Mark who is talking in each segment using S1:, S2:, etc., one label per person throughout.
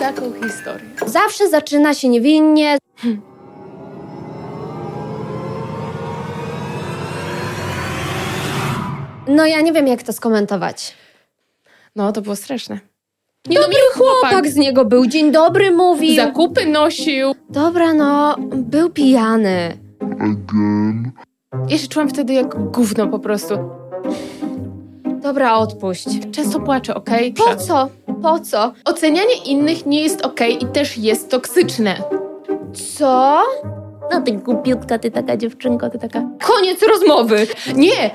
S1: taką historię.
S2: Zawsze zaczyna się niewinnie. No ja nie wiem, jak to skomentować.
S1: No, to było straszne.
S2: Nie no, miły chłopak z niego był. Dzień dobry mówił.
S1: Zakupy nosił.
S2: Dobra, no, był pijany.
S1: Ja się czułam wtedy jak gówno po prostu.
S2: Dobra, odpuść.
S1: Często płaczę, okej?
S2: Po co? Po co?
S1: Ocenianie innych nie jest okej i też jest toksyczne.
S2: Co?
S1: No ty głupiutka, ty taka dziewczynko, ty taka...
S2: Koniec rozmowy.
S1: Nie!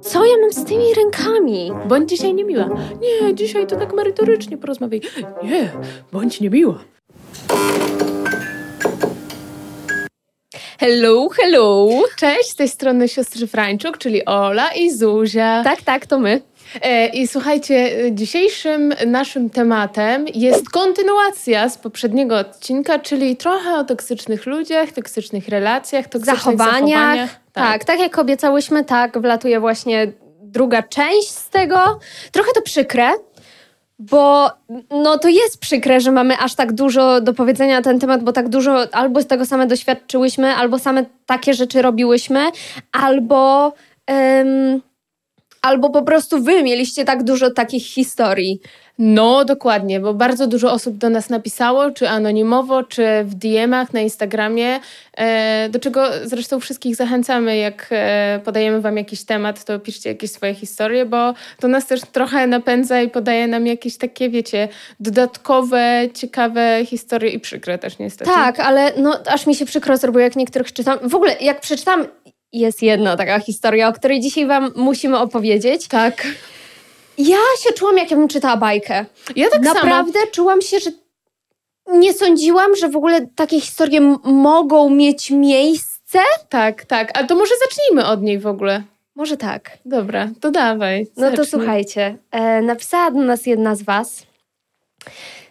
S2: Co ja mam z tymi rękami?
S1: Bądź dzisiaj niemiła. Nie, dzisiaj to tak merytorycznie porozmawiaj. Nie, bądź niemiła.
S2: Hello, hello.
S1: Cześć, z tej strony siostry Frańczuk, czyli Ola i Zuzia.
S2: Tak, tak, to my.
S1: E, I słuchajcie, e, dzisiejszym naszym tematem jest kontynuacja z poprzedniego odcinka, czyli trochę o toksycznych ludziach, toksycznych relacjach, toksycznych
S2: Zachowaniach.
S1: zachowaniach.
S2: Tak. tak, jak obiecałyśmy, tak, wlatuje właśnie druga część z tego. Trochę to przykre, bo no to jest przykre, że mamy aż tak dużo do powiedzenia na ten temat, bo tak dużo albo z tego same doświadczyłyśmy, albo same takie rzeczy robiłyśmy, albo... Albo po prostu wy mieliście tak dużo takich historii.
S1: No, dokładnie, bo bardzo dużo osób do nas napisało, czy anonimowo, czy w DM-ach na Instagramie, e, do czego zresztą wszystkich zachęcamy, jak e, podajemy wam jakiś temat, to piszcie jakieś swoje historie, bo to nas też trochę napędza i podaje nam jakieś takie, wiecie, dodatkowe, ciekawe historie i przykre też niestety.
S2: Tak, ale no aż mi się przykro zrobiło, jak niektórych czytam. W ogóle, jak przeczytam, jest jedna taka historia, o której dzisiaj wam musimy opowiedzieć.
S1: Tak.
S2: Ja się czułam, jak ja bym czytała bajkę.
S1: Ja tak samo.
S2: Naprawdę czułam się, że nie sądziłam, że w ogóle takie historie mogą mieć miejsce.
S1: Tak, tak. A to może zacznijmy od niej w ogóle.
S2: Może tak.
S1: Dobra, to dawaj.
S2: No to
S1: zacznij.
S2: słuchajcie, e, napisała do nas jedna z was,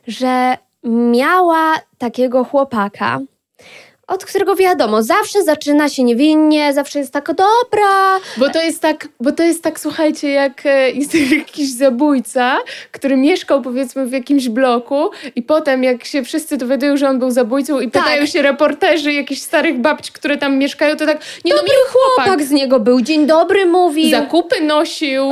S2: że miała takiego chłopaka, od którego wiadomo, zawsze zaczyna się niewinnie, zawsze jest tak dobra.
S1: Bo to jest tak, bo to jest tak, słuchajcie, jak e, jest jakiś zabójca, który mieszkał powiedzmy w jakimś bloku i potem jak się wszyscy dowiadują, że on był zabójcą i
S2: Tak.
S1: pytają się reporterzy jakichś starych babci, które tam mieszkają, to tak, nie no miły chłopak.
S2: Tak z niego był, dzień dobry mówił.
S1: Zakupy nosił,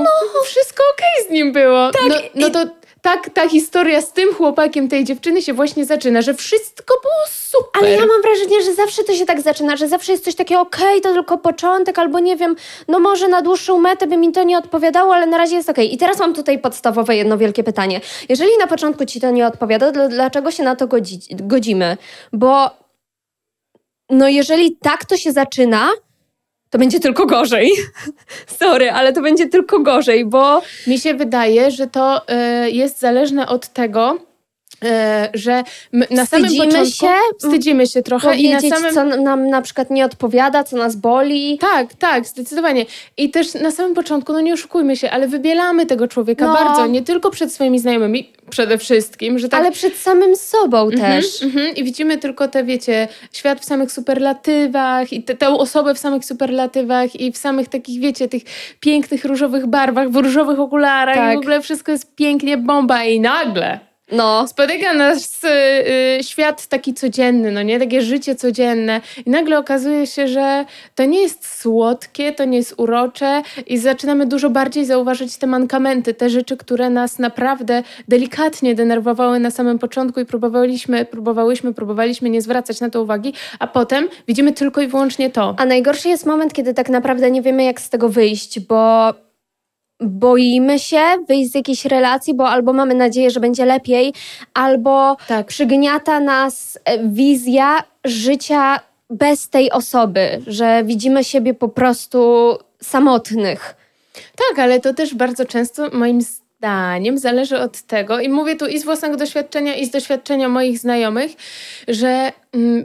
S1: wszystko okej z nim było.
S2: Tak,
S1: no, no to tak ta historia z tym chłopakiem tej dziewczyny się właśnie zaczyna, że wszystko było super.
S2: Ale ja mam wrażenie, że zawsze to się tak zaczyna, że zawsze jest coś takiego, okej, to tylko początek, albo nie wiem, no może na dłuższą metę by mi to nie odpowiadało, ale na razie jest okej. I teraz mam tutaj podstawowe jedno wielkie pytanie. Jeżeli na początku ci to nie odpowiada, dlaczego się na to godzi godzimy? Bo no jeżeli tak to się zaczyna, to będzie tylko gorzej. Sorry, ale to będzie tylko gorzej, bo
S1: Mi się wydaje, że to e, jest zależne od tego, że my na samym
S2: Wstydzimy
S1: początku
S2: się?
S1: wstydzimy się trochę i na samym
S2: co nam na przykład nie odpowiada, co nas boli.
S1: tak, tak, zdecydowanie. I też na samym początku, no nie oszukujmy się, ale wybielamy tego człowieka
S2: No.
S1: bardzo, nie tylko przed swoimi znajomymi, przede wszystkim, że tak
S2: Ale przed samym sobą też.
S1: Mhm, I widzimy tylko te, wiecie, świat w samych superlatywach i te, tę osobę w samych superlatywach i w samych takich, wiecie, tych pięknych różowych barwach, w różowych okularach
S2: Tak.
S1: i w ogóle wszystko jest pięknie, bomba i nagle
S2: No.
S1: spotyka nas y, y, świat taki codzienny, no nie? Takie życie codzienne i nagle okazuje się, że to nie jest słodkie, to nie jest urocze i zaczynamy dużo bardziej zauważyć te mankamenty, te rzeczy, które nas naprawdę delikatnie denerwowały na samym początku i próbowaliśmy, próbowałyśmy, próbowaliśmy nie zwracać na to uwagi, a potem widzimy tylko i wyłącznie to.
S2: A najgorszy jest moment, kiedy tak naprawdę nie wiemy, jak z tego wyjść, bo boimy się wyjść z jakiejś relacji, bo albo mamy nadzieję, że będzie lepiej, albo
S1: Tak.
S2: przygniata nas e, wizja życia bez tej osoby, że widzimy siebie po prostu samotnych.
S1: Tak, ale to też bardzo często moim zdaniem zależy od tego, i mówię tu i z własnego doświadczenia, i z doświadczenia moich znajomych, że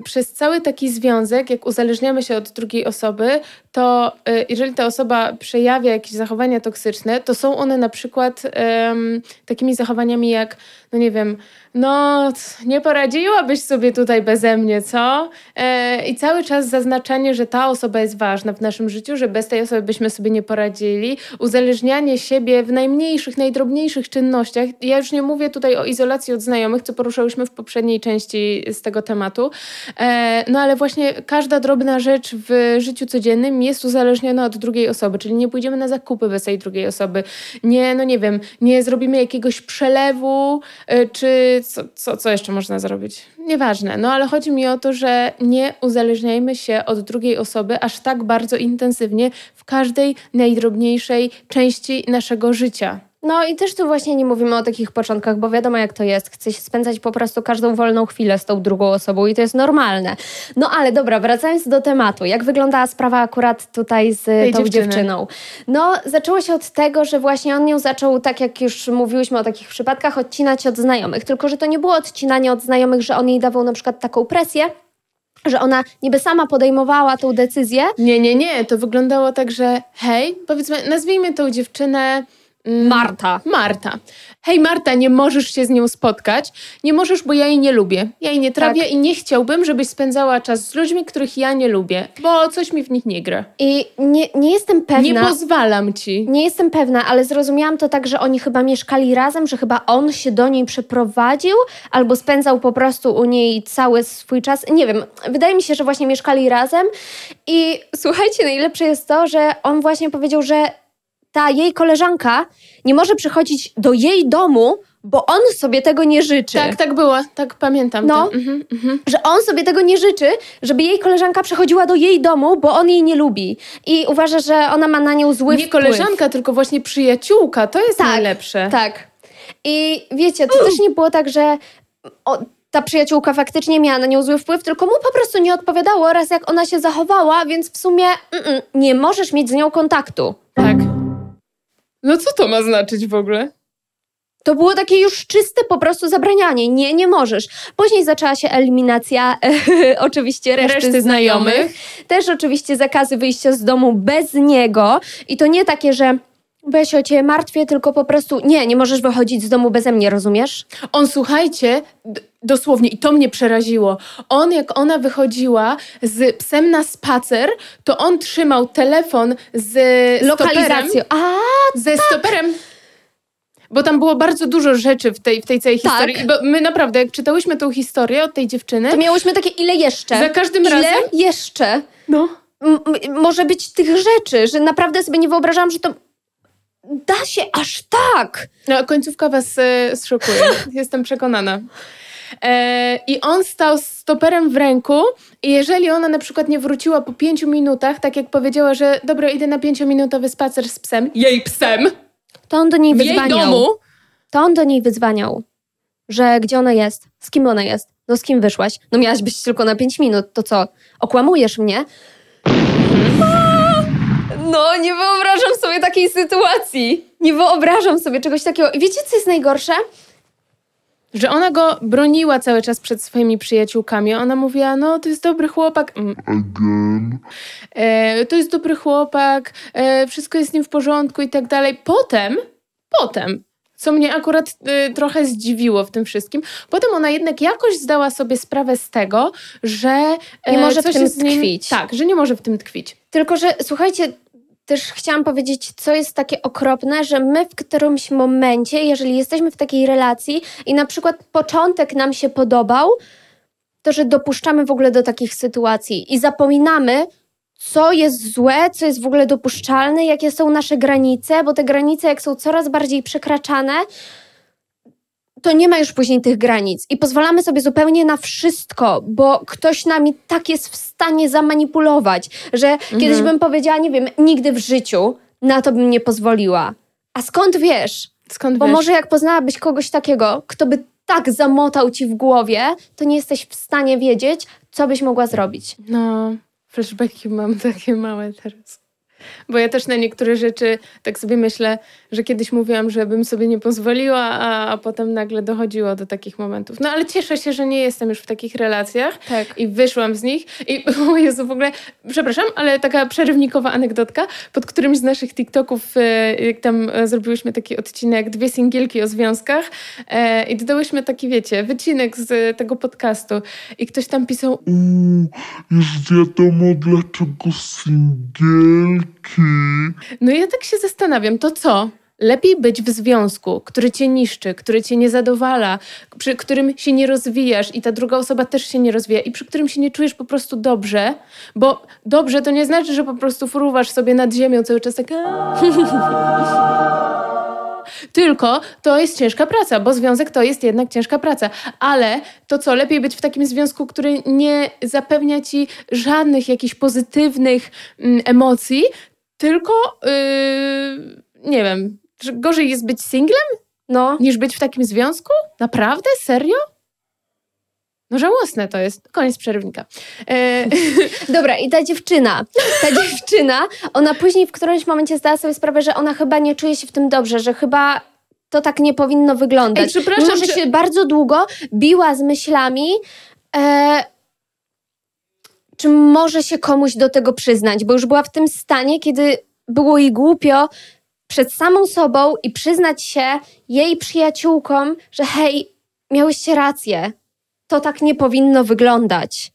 S1: przez cały taki związek, jak uzależniamy się od drugiej osoby, to y, jeżeli ta osoba przejawia jakieś zachowania toksyczne, to są one na przykład em, takimi zachowaniami jak, no nie wiem, no nie poradziłabyś sobie tutaj beze mnie, co? E, I cały czas zaznaczanie, że ta osoba jest ważna w naszym życiu, że bez tej osoby byśmy sobie nie poradzili, uzależnianie siebie w najmniejszych, najdrobniejszych czynnościach, ja już nie mówię tutaj o izolacji od znajomych, co poruszałyśmy w poprzedniej części z tego tematu, no ale właśnie każda drobna rzecz w życiu codziennym jest uzależniona od drugiej osoby, czyli nie pójdziemy na zakupy bez tej drugiej osoby, nie, no nie wiem, nie zrobimy jakiegoś przelewu, e, czy co, co, co jeszcze można zrobić? Nieważne, no ale chodzi mi o to, że nie uzależniajmy się od drugiej osoby aż tak bardzo intensywnie w każdej najdrobniejszej części naszego życia.
S2: No i też tu właśnie nie mówimy o takich początkach, bo wiadomo jak to jest. Chce się spędzać po prostu każdą wolną chwilę z tą drugą osobą i to jest normalne. No ale dobra, wracając do tematu. Jak wyglądała sprawa akurat tutaj z
S1: Tej
S2: tą
S1: dziewczyny.
S2: dziewczyną? No zaczęło się od tego, że właśnie on ją zaczął, tak jak już mówiłyśmy o takich przypadkach, odcinać od znajomych. Tylko, że to nie było odcinanie od znajomych, że on jej dawał na przykład taką presję, że ona niby sama podejmowała tą decyzję,
S1: Nie, nie, nie, to wyglądało tak, że hej, powiedzmy, nazwijmy tą dziewczynę... mm,
S2: Marta.
S1: Marta. Hej Marta, nie możesz się z nią spotkać. Nie możesz, bo ja jej nie lubię. Ja jej nie trawię
S2: Tak.
S1: i nie chciałbym, żebyś spędzała czas z ludźmi, których ja nie lubię, bo coś mi w nich nie gra.
S2: I nie, nie jestem pewna.
S1: Nie pozwalam ci.
S2: Nie jestem pewna, ale zrozumiałam to tak, że oni chyba mieszkali razem, że chyba on się do niej przeprowadził albo spędzał po prostu u niej cały swój czas. Nie wiem, wydaje mi się, że właśnie mieszkali razem. I słuchajcie, najlepsze jest to, że on właśnie powiedział, że ta jej koleżanka nie może przychodzić do jej domu, bo on sobie tego nie życzy.
S1: Tak, tak było, tak pamiętam.
S2: No.
S1: to. Mhm, mhm.
S2: Że on sobie tego nie życzy, żeby jej koleżanka przychodziła do jej domu, bo on jej nie lubi. I uważa, że ona ma na nią zły
S1: Nie
S2: wpływ.
S1: koleżanka, tylko właśnie przyjaciółka. To jest
S2: Tak,
S1: najlepsze.
S2: Tak. I wiecie, to też nie było tak, że o, ta przyjaciółka faktycznie miała na nią zły wpływ, tylko mu po prostu nie odpowiadało oraz jak ona się zachowała, więc w sumie mm, nie możesz mieć z nią kontaktu.
S1: tak. No co to ma znaczyć w ogóle?
S2: To było takie już czyste po prostu zabranianie. Nie, nie możesz. Później zaczęła się eliminacja oczywiście reszty,
S1: Reszty
S2: znajomych.
S1: znajomych.
S2: Też oczywiście zakazy wyjścia z domu bez niego. I to nie takie, że bo ja się o ciebie martwię, tylko po prostu nie, nie możesz wychodzić z domu beze mnie, rozumiesz?
S1: On, słuchajcie, dosłownie, i to mnie przeraziło. On, jak ona wychodziła z psem na spacer, to on trzymał telefon z stoperem.
S2: Lokalizacją. A,
S1: Ze stoperem. Bo tam było bardzo dużo rzeczy w tej, w tej całej
S2: Tak.
S1: historii. I bo my naprawdę, jak czytałyśmy tą historię od tej dziewczyny,
S2: to miałyśmy takie ile jeszcze?
S1: za każdym
S2: ile
S1: razem.
S2: jeszcze
S1: No.
S2: m- m- może być tych rzeczy, że naprawdę sobie nie wyobrażałam, że to da się aż tak.
S1: No, końcówka was zszokuje. Jestem przekonana. E, I on stał z stoperem w ręku i jeżeli ona na przykład nie wróciła po pięciu minutach, tak jak powiedziała, że dobra, idę na pięciominutowy spacer z psem, jej psem,
S2: To on do niej
S1: w jej domu,
S2: To on do niej wydzwaniał, że gdzie ona jest, z kim ona jest, no z kim wyszłaś. No miałaś być tylko na 5 minut, to co, okłamujesz mnie? No, nie wyobrażam sobie takiej sytuacji. Nie wyobrażam sobie czegoś takiego. I wiecie, co jest najgorsze?
S1: że ona go broniła cały czas przed swoimi przyjaciółkami. Ona mówiła, no to jest dobry chłopak. Mm.
S3: again.
S1: E, to jest dobry chłopak, e, wszystko jest z nim w porządku i tak dalej. Potem, potem, co mnie akurat e, trochę zdziwiło w tym wszystkim, potem ona jednak jakoś zdała sobie sprawę z tego, że e,
S2: Nie może w tym
S1: z nim,
S2: tkwić.
S1: Tak, że nie może w tym tkwić.
S2: Tylko, że słuchajcie, też chciałam powiedzieć, co jest takie okropne, że my w którymś momencie, jeżeli jesteśmy w takiej relacji i na przykład początek nam się podobał, to że dopuszczamy w ogóle do takich sytuacji i zapominamy, co jest złe, co jest w ogóle dopuszczalne, jakie są nasze granice, bo te granice, jak są coraz bardziej przekraczane, to nie ma już później tych granic i pozwalamy sobie zupełnie na wszystko, bo ktoś nami tak jest w stanie zamanipulować, że kiedyś bym powiedziała, nie wiem, nigdy w życiu na to bym nie pozwoliła. A skąd wiesz?
S1: Skąd
S2: Bo
S1: wiesz?
S2: może jak poznałabyś kogoś takiego, kto by tak zamotał ci w głowie, to nie jesteś w stanie wiedzieć, co byś mogła zrobić.
S1: No, flashbacki mam takie małe teraz. Bo ja też na niektóre rzeczy tak sobie myślę, że kiedyś mówiłam, że bym sobie nie pozwoliła, a, a potem nagle dochodziło do takich momentów. No ale cieszę się, że nie jestem już w takich relacjach
S2: Tak.
S1: i wyszłam z nich. I o Jezu, w ogóle, przepraszam, ale taka przerywnikowa anegdotka, pod którymś z naszych TikToków, e, jak tam e, zrobiłyśmy taki odcinek, dwie singielki o związkach e, i dodałyśmy taki, wiecie, wycinek z tego podcastu i ktoś tam pisał,
S3: Uuu, już wiadomo dlaczego singielki.
S1: No i ja tak się zastanawiam, to co? lepiej być w związku, który cię niszczy, który cię nie zadowala, przy którym się nie rozwijasz i ta druga osoba też się nie rozwija i przy którym się nie czujesz po prostu dobrze, bo dobrze to nie znaczy, że po prostu fruwasz sobie nad ziemią cały czas tak tylko to jest ciężka praca, bo związek to jest jednak ciężka praca. Ale to co, lepiej być w takim związku, który nie zapewnia ci żadnych jakichś pozytywnych mm, emocji, tylko yy, nie wiem, że gorzej jest być singlem
S2: No.
S1: niż być w takim związku? Naprawdę? Serio? No żałosne to jest. Koniec przerywnika. E,
S2: Dobra, i ta dziewczyna, ta dziewczyna, ona później w którymś momencie zdała sobie sprawę, że ona chyba nie czuje się w tym dobrze, że chyba to tak nie powinno wyglądać.
S1: Ej, przepraszam,
S2: Mimo, że
S1: czy-
S2: się bardzo długo biła z myślami, e, czy może się komuś do tego przyznać, bo już była w tym stanie, kiedy było jej głupio przed samą sobą i przyznać się jej przyjaciółkom, że hej, miałyście rację, to tak nie powinno wyglądać.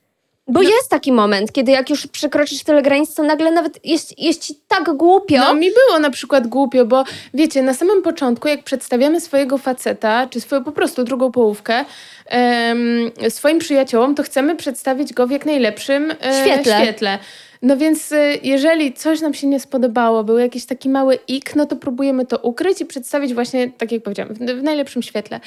S2: Bo jest taki moment, kiedy jak już przekroczysz tyle granic, to nagle nawet jest, jest ci tak głupio.
S1: No mi było na przykład głupio, bo wiecie, na samym początku, jak przedstawiamy swojego faceta, czy swoją po prostu drugą połówkę em, swoim przyjaciołom, to chcemy przedstawić go w jak najlepszym e,
S2: Świetle.
S1: świetle. No więc e, jeżeli coś nam się nie spodobało, był jakiś taki mały ik, no to próbujemy to ukryć i przedstawić właśnie, tak jak powiedziałam, w, w najlepszym świetle.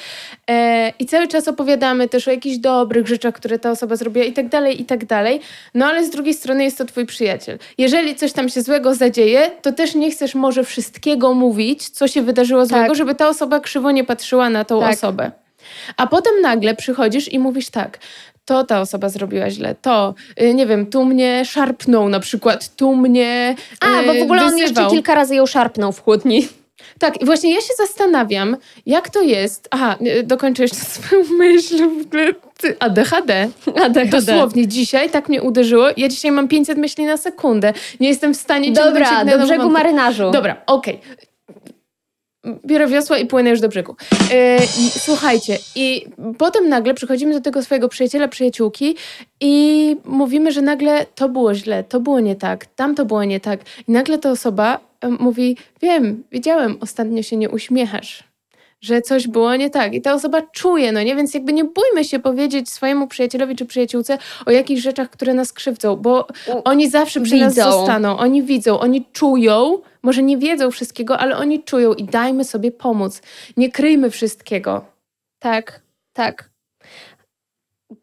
S1: E, I cały czas opowiadamy też o jakichś dobrych rzeczach, które ta osoba zrobiła i tak dalej, i tak dalej. No ale z drugiej strony jest to twój przyjaciel. Jeżeli coś tam się złego zadzieje, to też nie chcesz może wszystkiego mówić, co się wydarzyło złego,
S2: Tak.
S1: żeby ta osoba krzywo nie patrzyła na tą
S2: Tak.
S1: osobę. A potem nagle przychodzisz i mówisz tak, to ta osoba zrobiła źle, to, y, nie wiem, tu mnie szarpnął na przykład, tu mnie
S2: A, bo w
S1: y,
S2: ogóle on jeszcze
S1: wyzywał.
S2: kilka razy ją szarpnął w chłodni.
S1: Tak, i właśnie ja się zastanawiam, jak to jest. Aha, y, dokończę jeszcze swoją myśl. Ty, ADHD. Dosłownie dzisiaj tak mnie uderzyło. Ja dzisiaj mam 500 myśli na sekundę. Nie jestem w stanie
S2: Dobra, do brzegu
S1: wątku.
S2: marynarzu.
S1: Dobra, okej. Biorę wiosła i płynę już do brzegu. I słuchajcie, i potem nagle przychodzimy do tego swojego przyjaciela, przyjaciółki i mówimy, że nagle to było źle, to było nie tak, tam to było nie tak. I nagle ta osoba e, mówi, wiem, wiedziałem, ostatnio się nie uśmiechasz, że coś było nie tak. I ta osoba czuje, no nie? Więc jakby nie bójmy się powiedzieć swojemu przyjacielowi czy przyjaciółce o jakichś rzeczach, które nas krzywdzą, bo oni zawsze przy nas
S2: widzą.
S1: zostaną. Oni widzą, oni czują, może nie wiedzą wszystkiego, ale oni czują i dajmy sobie pomóc. Nie kryjmy wszystkiego.
S2: Tak, tak.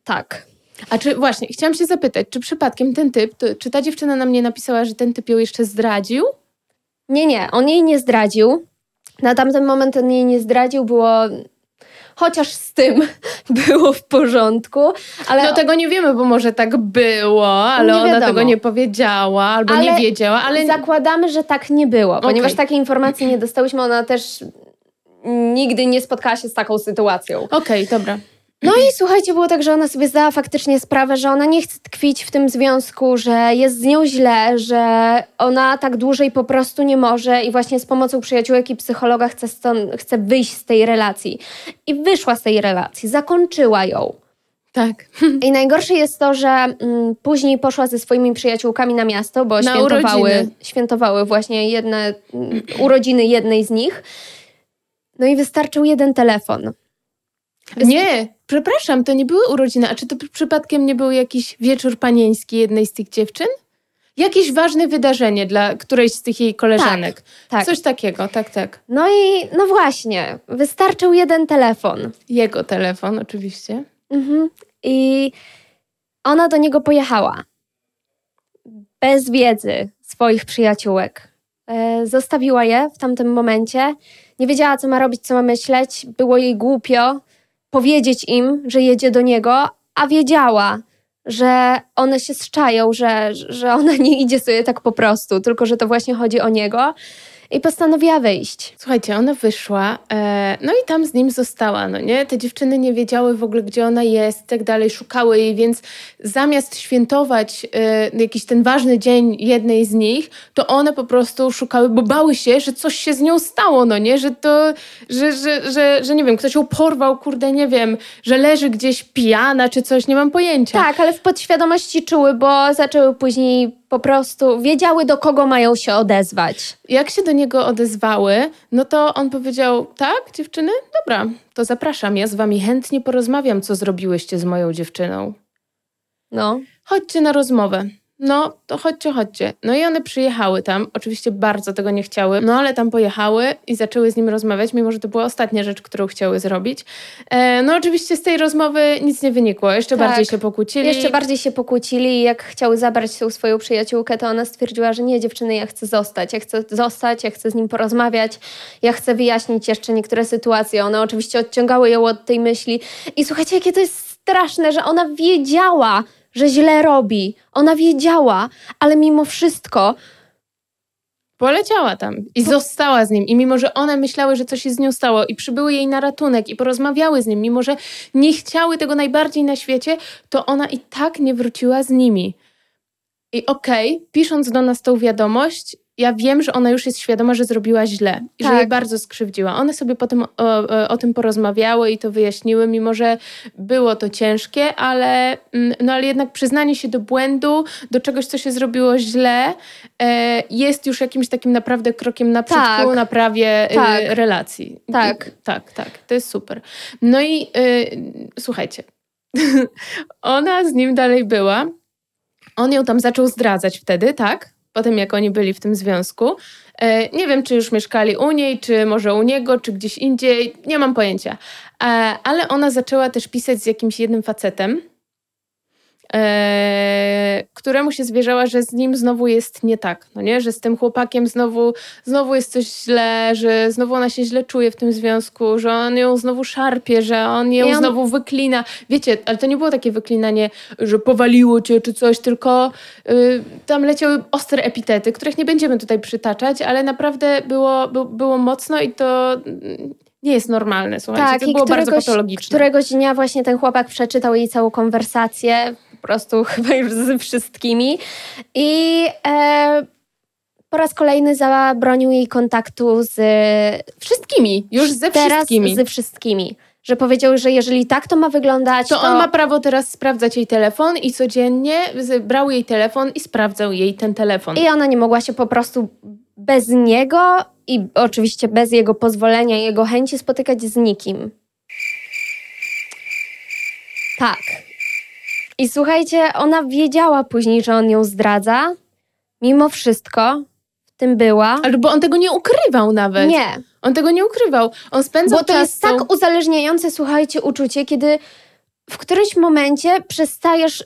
S2: Tak.
S1: A czy właśnie, chciałam się zapytać, czy przypadkiem ten typ, to, czy ta dziewczyna nam nie napisała, że ten typ ją jeszcze zdradził?
S2: Nie, nie, on jej nie zdradził. Na tamten moment on jej nie zdradził, było. Chociaż z tym było w porządku, ale.
S1: No tego nie wiemy, bo może tak było, ale
S2: Nie
S1: ona tego nie powiedziała, albo nie
S2: Ale
S1: wiedziała, ale
S2: Zakładamy, że tak nie było, ponieważ takiej informacji nie dostałyśmy. Ona też nigdy nie spotkała się z taką sytuacją.
S1: Okej, dobra.
S2: No i słuchajcie, było tak, że ona sobie zdała faktycznie sprawę, że ona nie chce tkwić w tym związku, że jest z nią źle, że ona tak dłużej po prostu nie może i właśnie z pomocą przyjaciółek i psychologa chce, stąd, chce wyjść z tej relacji. I wyszła z tej relacji, zakończyła ją.
S1: Tak.
S2: I najgorsze jest to, że mm, później poszła ze swoimi przyjaciółkami na miasto, bo
S1: Na
S2: świętowały,
S1: urodziny.
S2: świętowały właśnie jedne mm, urodziny jednej z nich. No i wystarczył jeden telefon.
S1: Nie, przepraszam, to nie były urodziny. A czy to przy- przypadkiem nie był jakiś wieczór panieński jednej z tych dziewczyn? Jakieś ważne wydarzenie dla którejś z tych jej koleżanek.
S2: tak.
S1: Coś takiego, tak, tak.
S2: No i no właśnie, wystarczył jeden telefon.
S1: Jego telefon oczywiście.
S2: Mhm. I ona do niego pojechała. Bez wiedzy swoich przyjaciółek. E, zostawiła je w tamtym momencie. Nie wiedziała, co ma robić, co ma myśleć. Było jej głupio powiedzieć im, że jedzie do niego, a wiedziała, że one się zczają, że, że ona nie idzie sobie tak po prostu, tylko że to właśnie chodzi o niego. I postanowiła wyjść.
S1: Słuchajcie, ona wyszła, e, no i tam z nim została, no nie? Te dziewczyny nie wiedziały w ogóle, gdzie ona jest i tak dalej, szukały jej, więc zamiast świętować e, jakiś ten ważny dzień jednej z nich, to one po prostu szukały, bo bały się, że coś się z nią stało, no nie? Że to, że, że, że, że nie wiem, ktoś ją porwał, kurde, nie wiem, że leży gdzieś pijana czy coś, nie mam pojęcia.
S2: Tak, ale w podświadomości czuły, bo zaczęły później po prostu wiedziały, do kogo mają się odezwać.
S1: Jak się do niego odezwały, no to on powiedział: Tak, dziewczyny? Dobra, to zapraszam. Ja z wami chętnie porozmawiam, co zrobiłyście z moją dziewczyną.
S2: No.
S1: Chodźcie na rozmowę. No, to chodźcie, chodźcie. No i one przyjechały tam. Oczywiście bardzo tego nie chciały, no ale tam pojechały i zaczęły z nim rozmawiać, mimo że to była ostatnia rzecz, którą chciały zrobić. E, no oczywiście z tej rozmowy nic nie wynikło. Jeszcze
S2: Tak.
S1: bardziej się pokłócili.
S2: Jeszcze bardziej się pokłócili i jak chciały zabrać tą swoją przyjaciółkę, to ona stwierdziła, że nie, dziewczyny, ja chcę zostać, ja chcę zostać, ja chcę z nim porozmawiać, ja chcę wyjaśnić jeszcze niektóre sytuacje. One oczywiście odciągały ją od tej myśli. I słuchajcie, jakie to jest straszne, że ona wiedziała, że źle robi. Ona wiedziała, ale mimo wszystko
S1: Poleciała tam i została z nim. I mimo, że one myślały, że coś się z nią stało i przybyły jej na ratunek i porozmawiały z nim, mimo, że nie chciały tego najbardziej na świecie, to ona i tak nie wróciła z nimi. I okej, pisząc do nas tą wiadomość, ja wiem, że ona już jest świadoma, że zrobiła źle i że
S2: Tak.
S1: jej bardzo skrzywdziła. One sobie potem o, o, o tym porozmawiały i to wyjaśniły, mimo że było to ciężkie, ale, mm, no, ale jednak przyznanie się do błędu, do czegoś, co się zrobiło źle, e, jest już jakimś takim naprawdę krokiem naprzód
S2: Tak.
S1: ku naprawie
S2: Tak.
S1: e, relacji.
S2: Tak.
S1: I- tak, tak. To jest super. No i e, słuchajcie, ona z nim dalej była. On ją tam zaczął zdradzać wtedy, tak? Po tym, jak oni byli w tym związku. E, nie wiem, czy już mieszkali u niej, czy może u niego, czy gdzieś indziej. Nie mam pojęcia. E, ale ona zaczęła też pisać z jakimś jednym facetem, e, któremu się zwierzała, że z nim znowu jest nie tak, no nie? Że z tym chłopakiem znowu, znowu jest coś źle, że znowu ona się źle czuje w tym związku, że on ją znowu szarpie, że on ją
S2: on-
S1: znowu wyklina. Wiecie, ale to nie było takie wyklinanie, że powaliło cię czy coś, tylko y, tam leciały ostre epitety, których nie będziemy tutaj przytaczać, ale naprawdę było, by, było mocno i to mm, nie jest normalne, słuchajcie.
S2: Tak,
S1: to
S2: i
S1: było bardzo
S2: któregoś-
S1: patologiczne.
S2: Któregoś dnia właśnie ten chłopak przeczytał jej całą konwersację, po prostu chyba już ze wszystkimi. I e, po raz kolejny zabronił jej kontaktu z
S1: Wszystkimi, już ze
S2: teraz
S1: wszystkimi.
S2: ze wszystkimi. Że powiedział, że jeżeli tak to ma wyglądać,
S1: To
S2: to,
S1: on ma prawo teraz sprawdzać jej telefon i codziennie brał jej telefon i sprawdzał jej ten telefon.
S2: i ona nie mogła się po prostu bez niego i oczywiście bez jego pozwolenia i jego chęci spotykać z nikim. Tak. I słuchajcie, ona wiedziała później, że on ją zdradza. Mimo wszystko w tym była.
S1: Albo on tego nie ukrywał nawet.
S2: Nie,
S1: On tego nie ukrywał. On spędzał
S2: bo to
S1: czas
S2: jest
S1: z tą-
S2: tak uzależniające, słuchajcie, uczucie, kiedy w którymś momencie przestajesz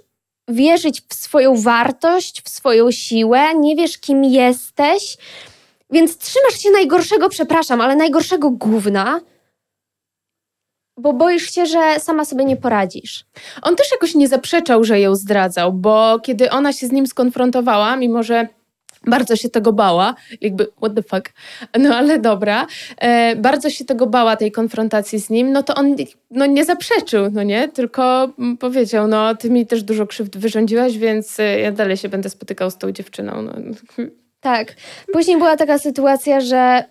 S2: wierzyć w swoją wartość, w swoją siłę, nie wiesz, kim jesteś, więc trzymasz się najgorszego, przepraszam, ale najgorszego gówna, bo boisz się, że sama sobie nie poradzisz.
S1: On też jakoś nie zaprzeczał, że ją zdradzał, bo kiedy ona się z nim skonfrontowała, mimo że bardzo się tego bała, jakby what the fuck, no ale dobra, e, bardzo się tego bała tej konfrontacji z nim, no to on no, nie zaprzeczył, no nie, tylko powiedział, no ty mi też dużo krzywd wyrządziłaś, więc e, ja dalej się będę spotykał z tą dziewczyną. No.
S2: Tak. Później była taka sytuacja, że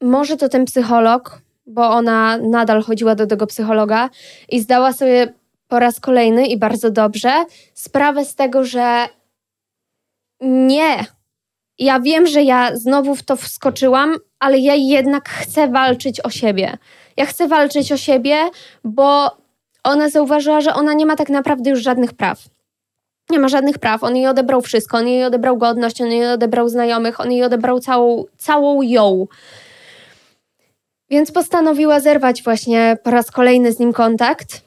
S2: może to ten psycholog, bo ona nadal chodziła do tego psychologa i zdała sobie po raz kolejny i bardzo dobrze sprawę z tego, że nie. Ja wiem, że ja znowu w to wskoczyłam, ale ja jednak chcę walczyć o siebie. Ja chcę walczyć o siebie, bo ona zauważyła, że ona nie ma tak naprawdę już żadnych praw nie ma żadnych praw. On jej odebrał wszystko. On jej odebrał godność, on jej odebrał znajomych, on jej odebrał całą, całą ją. Więc postanowiła zerwać właśnie po raz kolejny z nim kontakt.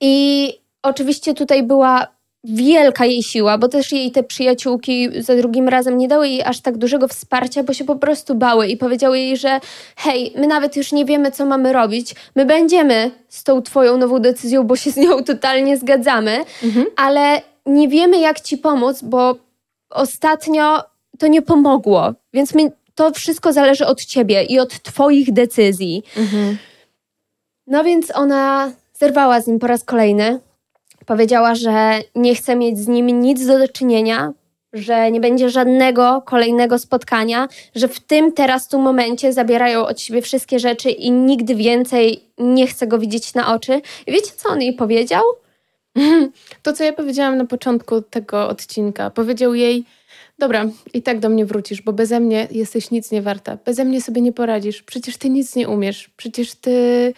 S2: I oczywiście tutaj była wielka jej siła, bo też jej te przyjaciółki za drugim razem nie dały jej aż tak dużego wsparcia, bo się po prostu bały i powiedziały jej, że hej, my nawet już nie wiemy, co mamy robić. My będziemy z tą twoją nową decyzją, bo się z nią totalnie zgadzamy, ale nie wiemy, jak ci pomóc, bo ostatnio to nie pomogło. Więc my, to wszystko zależy od ciebie i od twoich decyzji. No więc ona zerwała z nim po raz kolejny. Powiedziała, że nie chce mieć z nim nic do czynienia, że nie będzie żadnego kolejnego spotkania, że w tym teraz, tu momencie zabierają od siebie wszystkie rzeczy i nigdy więcej nie chce go widzieć na oczy. I wiecie, co on jej powiedział?
S1: To, co ja powiedziałam na początku tego odcinka, powiedział jej: Dobra, i tak do mnie wrócisz, bo beze mnie jesteś nic nie warta. Beze mnie sobie nie poradzisz. Przecież ty nic nie umiesz. Przecież ty.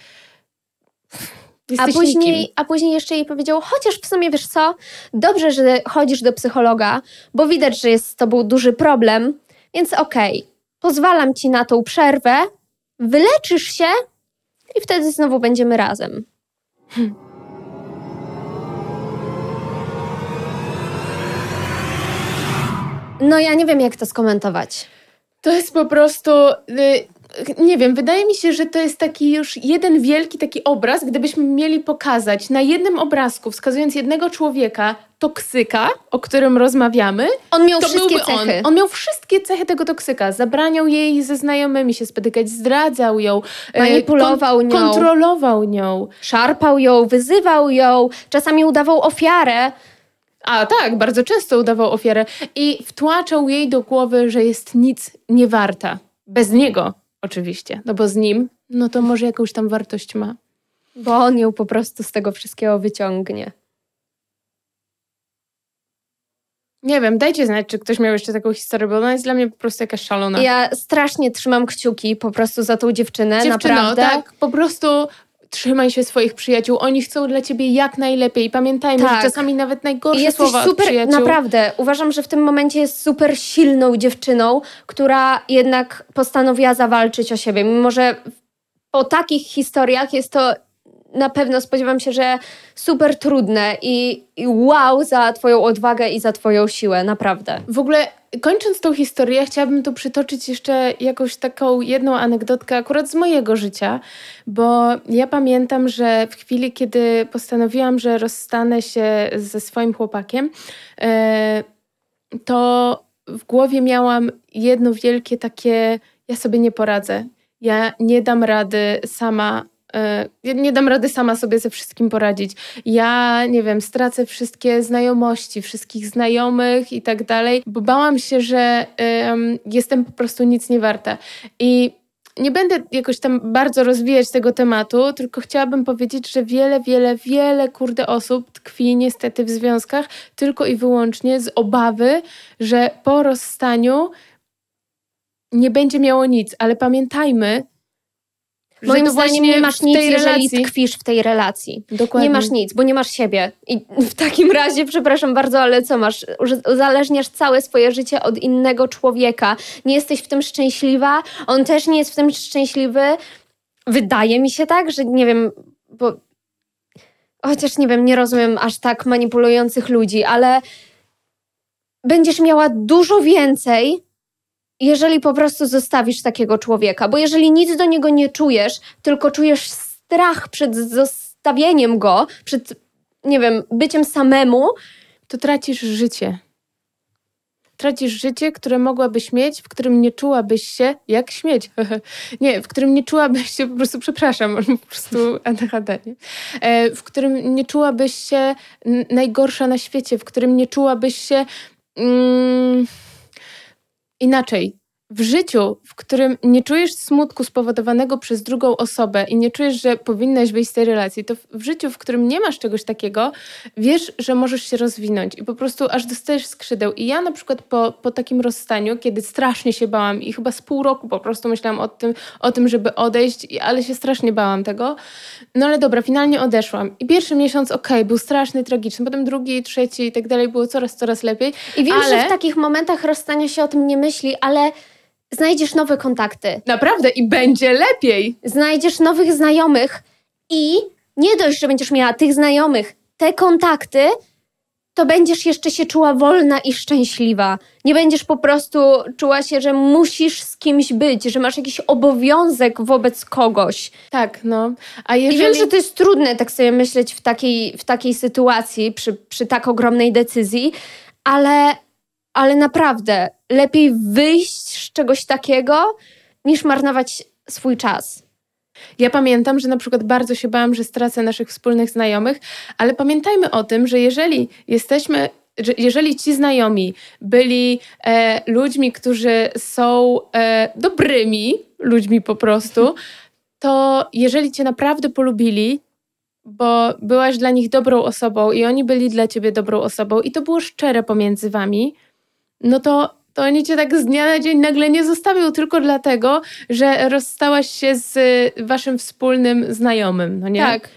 S2: A później, a później jeszcze jej powiedział, chociaż w sumie wiesz co, dobrze, że chodzisz do psychologa, bo widać, że jest z tobą duży problem, więc okej, okay, pozwalam ci na tą przerwę, wyleczysz się i wtedy znowu będziemy razem. Hm. No ja nie wiem, jak to skomentować.
S1: To jest po prostu. Y, nie wiem, wydaje mi się, że to jest taki już jeden wielki taki obraz, gdybyśmy mieli pokazać na jednym obrazku, wskazując jednego człowieka, toksyka, o którym rozmawiamy.
S2: On miał wszystkie cechy.
S1: On. on miał wszystkie cechy tego toksyka. Zabraniał jej ze znajomymi się spotykać, zdradzał ją,
S2: e, manipulował kon-
S1: nią, kontrolował nią,
S2: szarpał ją, wyzywał ją, czasami udawał ofiarę.
S1: A tak, bardzo często udawał ofiarę i wtłaczał jej do głowy, że jest nic nie warta. Bez niego oczywiście, no bo z nim, no to może jakąś tam wartość ma.
S2: Bo on ją po prostu z tego wszystkiego wyciągnie.
S1: Nie wiem, dajcie znać, czy ktoś miał jeszcze taką historię, bo ona jest dla mnie po prostu jakaś szalona.
S2: Ja strasznie trzymam kciuki po prostu za tą dziewczynę, Dziewczyno, naprawdę.
S1: tak, po prostu trzymaj się swoich przyjaciół. Oni chcą dla ciebie jak najlepiej. Pamiętajmy, tak. że czasami nawet najgorsze jesteś słowa
S2: super,
S1: przyjaciół.
S2: Naprawdę, uważam, że w tym momencie jest super silną dziewczyną, która jednak postanowiła zawalczyć o siebie. Mimo, że po takich historiach jest to na pewno spodziewam się, że super trudne i, i wow za Twoją odwagę i za Twoją siłę, naprawdę.
S1: W ogóle kończąc tą historię, chciałabym tu przytoczyć jeszcze jakąś taką jedną anegdotkę akurat z mojego życia, bo ja pamiętam, że w chwili, kiedy postanowiłam, że rozstanę się ze swoim chłopakiem, e, to w głowie miałam jedno wielkie takie: ja sobie nie poradzę. Ja nie dam rady sama nie dam rady sama sobie ze wszystkim poradzić. Ja, nie wiem, stracę wszystkie znajomości, wszystkich znajomych i tak dalej, bo bałam się, że jestem po prostu nic nie warta. I nie będę jakoś tam bardzo rozwijać tego tematu, tylko chciałabym powiedzieć, że wiele, wiele, wiele kurde osób tkwi niestety w związkach tylko i wyłącznie z obawy, że po rozstaniu nie będzie miało nic, ale pamiętajmy,
S2: Moim zdaniem nie masz nic, jeżeli relacji. tkwisz w tej relacji.
S1: Dokładnie.
S2: Nie masz nic, bo nie masz siebie. I w takim razie, przepraszam bardzo, ale co masz? Uzależniasz całe swoje życie od innego człowieka. Nie jesteś w tym szczęśliwa, on też nie jest w tym szczęśliwy. Wydaje mi się tak, że nie wiem, bo chociaż nie wiem, nie rozumiem aż tak manipulujących ludzi, ale będziesz miała dużo więcej jeżeli po prostu zostawisz takiego człowieka, bo jeżeli nic do niego nie czujesz, tylko czujesz strach przed zostawieniem go, przed, nie wiem, byciem samemu,
S1: to tracisz życie. Tracisz życie, które mogłabyś mieć, w którym nie czułabyś się jak śmieć. nie, w którym nie czułabyś się, po prostu, przepraszam, po prostu ADHD, nie? E, w którym nie czułabyś się najgorsza na świecie, w którym nie czułabyś się. Mm, inaczej. W życiu, w którym nie czujesz smutku spowodowanego przez drugą osobę i nie czujesz, że powinnaś wyjść z tej relacji, to w życiu, w którym nie masz czegoś takiego, wiesz, że możesz się rozwinąć i po prostu aż dostajesz skrzydeł. I ja na przykład po, po takim rozstaniu, kiedy strasznie się bałam i chyba z pół roku po prostu myślałam o tym, o tym, żeby odejść, ale się strasznie bałam tego. No ale dobra, finalnie odeszłam. I pierwszy miesiąc, okej, okay, był straszny, tragiczny, potem drugi, trzeci i tak dalej, było coraz, coraz lepiej.
S2: I wiem, ale... że w takich momentach rozstania się o tym nie myśli, ale znajdziesz nowe kontakty.
S1: Naprawdę i będzie lepiej.
S2: Znajdziesz nowych znajomych i nie dość, że będziesz miała tych znajomych, te kontakty, to będziesz jeszcze się czuła wolna i szczęśliwa. Nie będziesz po prostu czuła się, że musisz z kimś być, że masz jakiś obowiązek wobec kogoś.
S1: Tak, no.
S2: A jeżeli... I wiem, że to jest trudne tak sobie myśleć w takiej, w takiej sytuacji, przy, przy tak ogromnej decyzji, ale ale naprawdę lepiej wyjść z czegoś takiego, niż marnować swój czas.
S1: Ja pamiętam, że na przykład bardzo się bałam, że stracę naszych wspólnych znajomych, ale pamiętajmy o tym, że jeżeli jesteśmy jeżeli ci znajomi byli e, ludźmi, którzy są e, dobrymi ludźmi po prostu, to jeżeli cię naprawdę polubili, bo byłaś dla nich dobrą osobą i oni byli dla ciebie dobrą osobą i to było szczere pomiędzy wami, no to, to oni cię tak z dnia na dzień nagle nie zostawią tylko dlatego, że rozstałaś się z waszym wspólnym znajomym, no nie?
S2: Tak.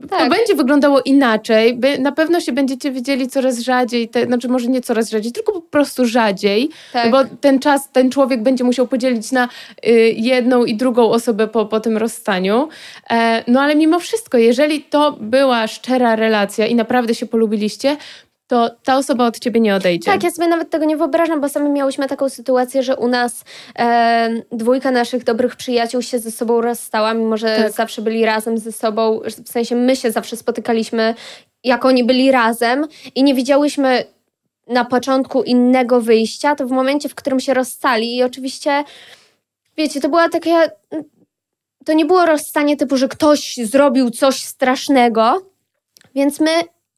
S1: To
S2: Tak.
S1: będzie wyglądało inaczej. Na pewno się będziecie widzieli coraz rzadziej, te, znaczy może nie coraz rzadziej, tylko po prostu rzadziej,
S2: Tak.
S1: bo ten czas ten człowiek będzie musiał podzielić na y, jedną i drugą osobę po, po tym rozstaniu. E, no ale mimo wszystko, jeżeli to była szczera relacja i naprawdę się polubiliście, to ta osoba od ciebie nie odejdzie.
S2: Tak, ja sobie nawet tego nie wyobrażam, bo sami miałyśmy taką sytuację, że u nas e, dwójka naszych dobrych przyjaciół się ze sobą rozstała, mimo że
S1: Tak.
S2: zawsze byli razem ze sobą. W sensie my się zawsze spotykaliśmy, jak oni byli razem i nie widziałyśmy na początku innego wyjścia, to w momencie, w którym się rozstali i oczywiście, wiecie, to była takie... To nie było rozstanie typu, że ktoś zrobił coś strasznego, więc my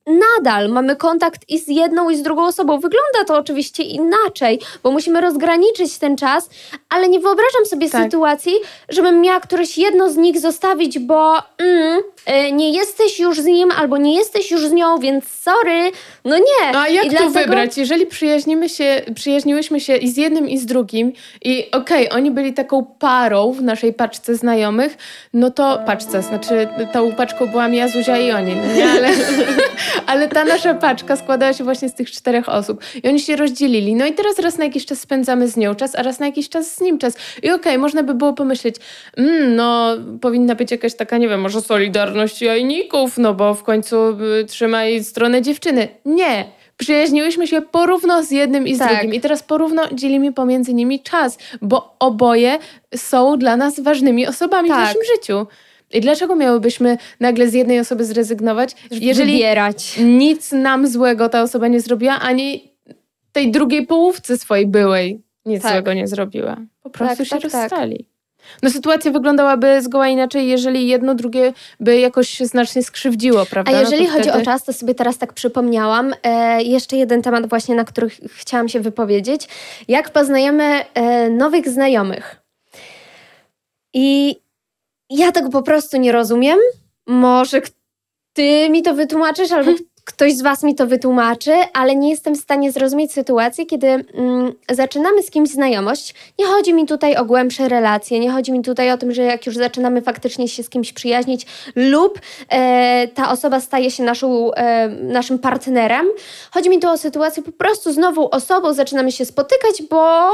S2: nadal mamy kontakt i z jedną, i z drugą osobą. Wygląda to oczywiście inaczej, bo musimy rozgraniczyć ten czas, ale nie wyobrażam sobie
S1: Tak.
S2: sytuacji, żebym miała któreś jedno z nich zostawić, bo mm, y, nie jesteś już z nim albo nie jesteś już z nią, więc sorry. No nie.
S1: No a jak
S2: I
S1: tu
S2: dlatego-
S1: wybrać? Jeżeli przyjaźnimy się, przyjaźniłyśmy się i z jednym, i z drugim, i okej, oni byli taką parą w naszej paczce znajomych, no to paczce, znaczy tą paczką byłam ja, Zuzia i oni, no nie? Ale, ale ta nasza paczka składała się właśnie z tych czterech osób. I oni się rozdzielili. No i teraz raz na jakiś czas spędzamy z nią czas, a raz na jakiś czas z nim czas. I okej, można by było pomyśleć, mm, no powinna być jakaś taka, nie wiem, może solidarność jajników, no bo w końcu y, trzymaj stronę dziewczyny. Nie. Przyjaźniłyśmy się porówno z jednym i z
S2: Tak.
S1: drugim. I teraz porówno dzielimy pomiędzy nimi czas, bo oboje są dla nas ważnymi osobami w
S2: Tak.
S1: naszym życiu. I dlaczego miałybyśmy nagle z jednej osoby zrezygnować, jeżeli
S2: Wybierać.
S1: nic nam złego ta osoba nie zrobiła, ani tej drugiej połówce swojej byłej nic
S2: Tak.
S1: złego nie zrobiła. Po prostu
S2: Tak,
S1: się
S2: tak, tak.
S1: rozstali. No sytuacja wyglądałaby zgoła inaczej, jeżeli jedno drugie by jakoś się znacznie skrzywdziło, prawda?
S2: A
S1: No
S2: jeżeli chodzi
S1: wtedy...
S2: o czas, to sobie teraz tak przypomniałam. E, jeszcze jeden temat właśnie, na który ch- chciałam się wypowiedzieć. Jak poznajemy e, nowych znajomych. I ja tego po prostu nie rozumiem. Może ty mi to wytłumaczysz, albo ktoś z was mi to wytłumaczy, ale nie jestem w stanie zrozumieć sytuacji, kiedy mm, zaczynamy z kimś znajomość. Nie chodzi mi tutaj o głębsze relacje, nie chodzi mi tutaj o tym, że jak już zaczynamy faktycznie się z kimś przyjaźnić lub e, ta osoba staje się naszą, e, naszym partnerem. Chodzi mi tu o sytuację po prostu z nową osobą zaczynamy się spotykać, bo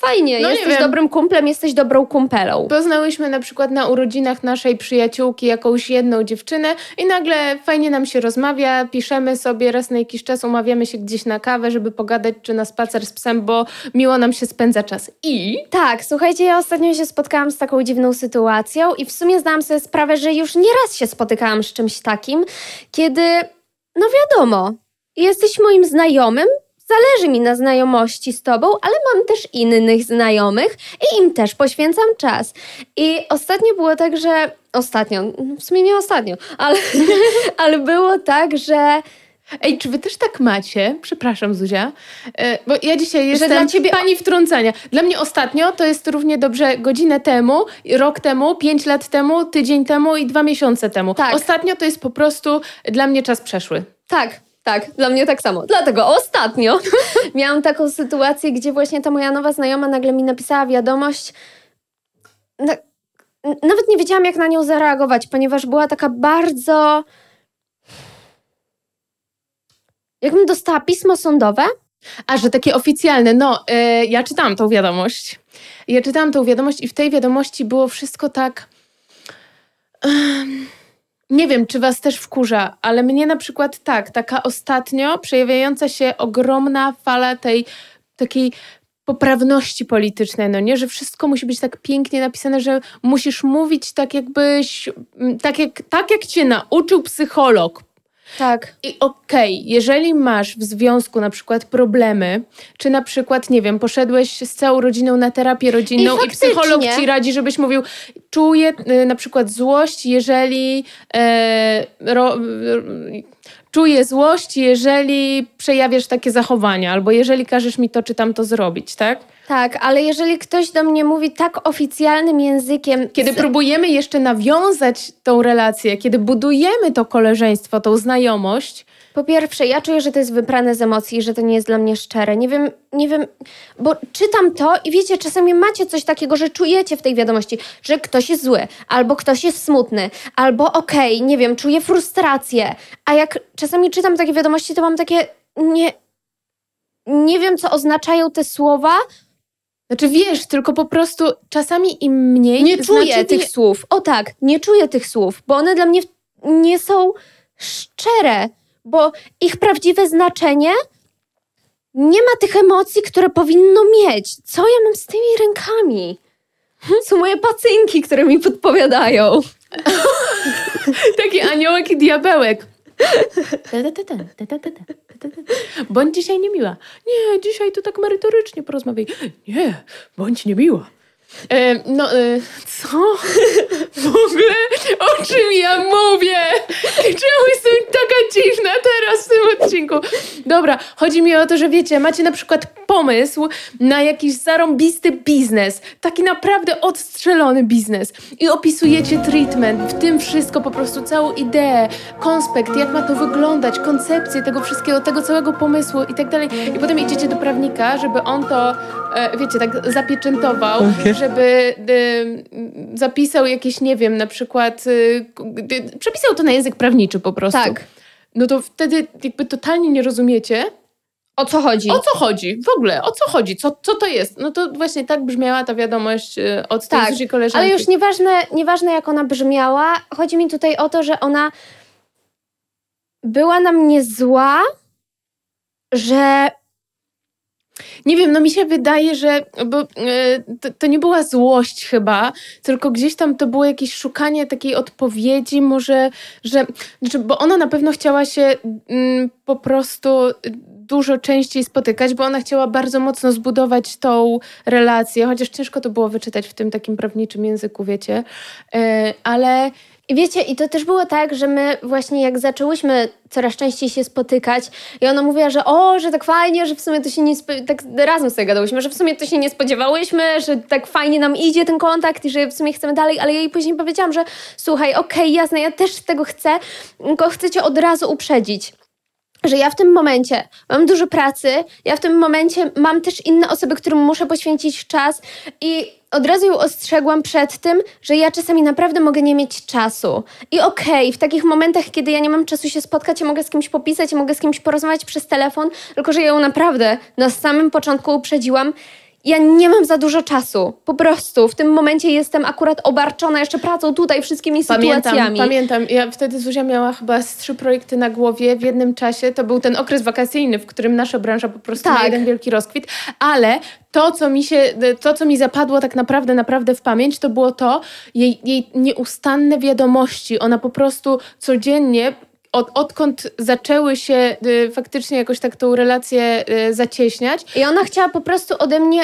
S2: fajnie,
S1: No
S2: jesteś dobrym kumplem, jesteś dobrą kumpelą.
S1: Poznałyśmy na przykład na urodzinach naszej przyjaciółki jakąś jedną dziewczynę i nagle fajnie nam się rozmawia, piszemy sobie raz na jakiś czas, umawiamy się gdzieś na kawę, żeby pogadać czy na spacer z psem, bo miło nam się spędza czas. I
S2: Tak, słuchajcie, ja ostatnio się spotkałam z taką dziwną sytuacją i w sumie zdałam sobie sprawę, że już nieraz się spotykałam z czymś takim, kiedy, no wiadomo, jesteś moim znajomym, zależy mi na znajomości z tobą, ale mam też innych znajomych i im też poświęcam czas. I ostatnio było tak, że ostatnio, w sumie nie ostatnio, ale, ale było tak, że
S1: Ej, czy wy też tak macie? Przepraszam, Zuzia, e, bo ja dzisiaj jestem
S2: dla ciebie-
S1: pani wtrącania. Dla mnie ostatnio to jest równie dobrze godzinę temu, rok temu, pięć lat temu, tydzień temu i dwa miesiące temu.
S2: Tak.
S1: Ostatnio to jest po prostu dla mnie czas przeszły.
S2: Tak, tak, dla mnie tak samo. Dlatego ostatnio miałam taką sytuację, gdzie właśnie ta moja nowa znajoma nagle mi napisała wiadomość. Na, nawet nie wiedziałam, jak na nią zareagować, ponieważ była taka bardzo. Jakbym dostała pismo sądowe.
S1: A, że takie oficjalne. No, e, ja czytałam tą wiadomość. Ja czytałam tą wiadomość i w tej wiadomości było wszystko tak... em, nie wiem, czy was też wkurza, ale mnie na przykład tak, taka ostatnio przejawiająca się ogromna fala tej takiej poprawności politycznej, no nie, że wszystko musi być tak pięknie napisane, że musisz mówić tak jakbyś, m, tak jak, tak jak cię nauczył psycholog,
S2: Tak.
S1: i okej, jeżeli masz w związku na przykład problemy, czy na przykład, nie wiem, poszedłeś z całą rodziną na terapię rodzinną
S2: I
S1: i, psycholog ci radzi, żebyś mówił, czuję y, na przykład złość, jeżeli e, ro, czuję złość, jeżeli przejawiasz takie zachowania, albo jeżeli każesz mi to czy tamto zrobić, tak?
S2: Tak, ale jeżeli ktoś do mnie mówi tak oficjalnym językiem.
S1: Kiedy próbujemy jeszcze nawiązać tą relację, kiedy budujemy to koleżeństwo, tą znajomość,
S2: Po pierwsze, ja czuję, że to jest wyprane z emocji, że to nie jest dla mnie szczere. Nie wiem, nie wiem, bo czytam to i wiecie, czasami macie coś takiego, że czujecie w tej wiadomości, że ktoś jest zły, albo ktoś jest smutny, albo okej, nie wiem, czuję frustrację. A jak czasami czytam takie wiadomości, to mam takie nie. Nie wiem, co oznaczają te słowa.
S1: znaczy wiesz, tylko po prostu czasami im mniej
S2: Nie czuję
S1: znaczy,
S2: tych słów. O tak, nie czuję tych słów, bo one dla mnie nie są szczere, bo ich prawdziwe znaczenie nie ma tych emocji, które powinno mieć. Co ja mam z tymi rękami? Są moje pacynki, które mi podpowiadają.
S1: Taki aniołek i diabełek. Bądź dzisiaj niemiła. Nie, dzisiaj to tak merytorycznie porozmawiaj. Nie, bądź niemiła. E, no, e, co? W ogóle o czym ja mówię? Czemu jestem taka dziwna teraz w tym odcinku? Dobra, chodzi mi o to, że wiecie, macie na przykład pomysł na jakiś zarąbisty biznes, taki naprawdę odstrzelony biznes i opisujecie treatment, w tym wszystko, po prostu całą ideę, konspekt, jak ma to wyglądać, koncepcję tego wszystkiego, tego całego pomysłu i tak dalej. I potem idziecie do prawnika, żeby on to, e, wiecie, tak zapieczętował, żeby e, zapisał jakieś, nie wiem, na przykład, e, przepisał to na język prawniczy po prostu.
S2: Tak.
S1: No to wtedy jakby totalnie nie rozumiecie,
S2: O co chodzi?
S1: o co chodzi? W ogóle, o co chodzi? Co, co to jest? No to właśnie tak brzmiała ta wiadomość e, od tej
S2: Tak,
S1: Zuzi koleżanki.
S2: Ale już nieważne, nieważne jak ona brzmiała, chodzi mi tutaj o to, że ona była na mnie zła, że
S1: Nie wiem, no mi się wydaje, że bo, e, to, to nie była złość chyba, tylko gdzieś tam to było jakieś szukanie takiej odpowiedzi, może, że, znaczy, bo ona na pewno chciała się mm, po prostu dużo częściej spotykać, bo ona chciała bardzo mocno zbudować tą relację, chociaż ciężko to było wyczytać w tym takim prawniczym języku, wiecie, E, ale
S2: I wiecie, i to też było tak, że my właśnie jak zaczęłyśmy coraz częściej się spotykać i ona mówiła, że o, że tak fajnie, że w sumie to się nie, tak razem sobie gadałyśmy, że w sumie to się nie spodziewałyśmy, że tak fajnie nam idzie ten kontakt i że w sumie chcemy dalej, ale ja jej później powiedziałam, że słuchaj, okej, jasne, ja też tego chcę, tylko chcę cię od razu uprzedzić że ja w tym momencie mam dużo pracy, ja w tym momencie mam też inne osoby, którym muszę poświęcić czas i od razu ją ostrzegłam przed tym, że ja czasami naprawdę mogę nie mieć czasu. I okej, w takich momentach, kiedy ja nie mam czasu się spotkać, ja mogę z kimś popisać, ja mogę z kimś porozmawiać przez telefon, tylko że ja ją naprawdę na samym początku uprzedziłam. Ja nie mam za dużo czasu. Po prostu w tym momencie jestem akurat obarczona jeszcze pracą tutaj, wszystkimi
S1: Pamiętam,
S2: sytuacjami.
S1: pamiętam. Ja wtedy Zuzia miała chyba z trzy projekty na głowie w jednym czasie. To był ten okres wakacyjny, w którym nasza branża po prostu ma
S2: Tak.
S1: jeden wielki rozkwit. Ale to, co mi się, to, co mi zapadło tak naprawdę, naprawdę w pamięć, to było to, jej, jej nieustanne wiadomości. Ona po prostu codziennie od, odkąd zaczęły się y, faktycznie jakoś tak tą relację y, zacieśniać.
S2: I ona chciała po prostu ode mnie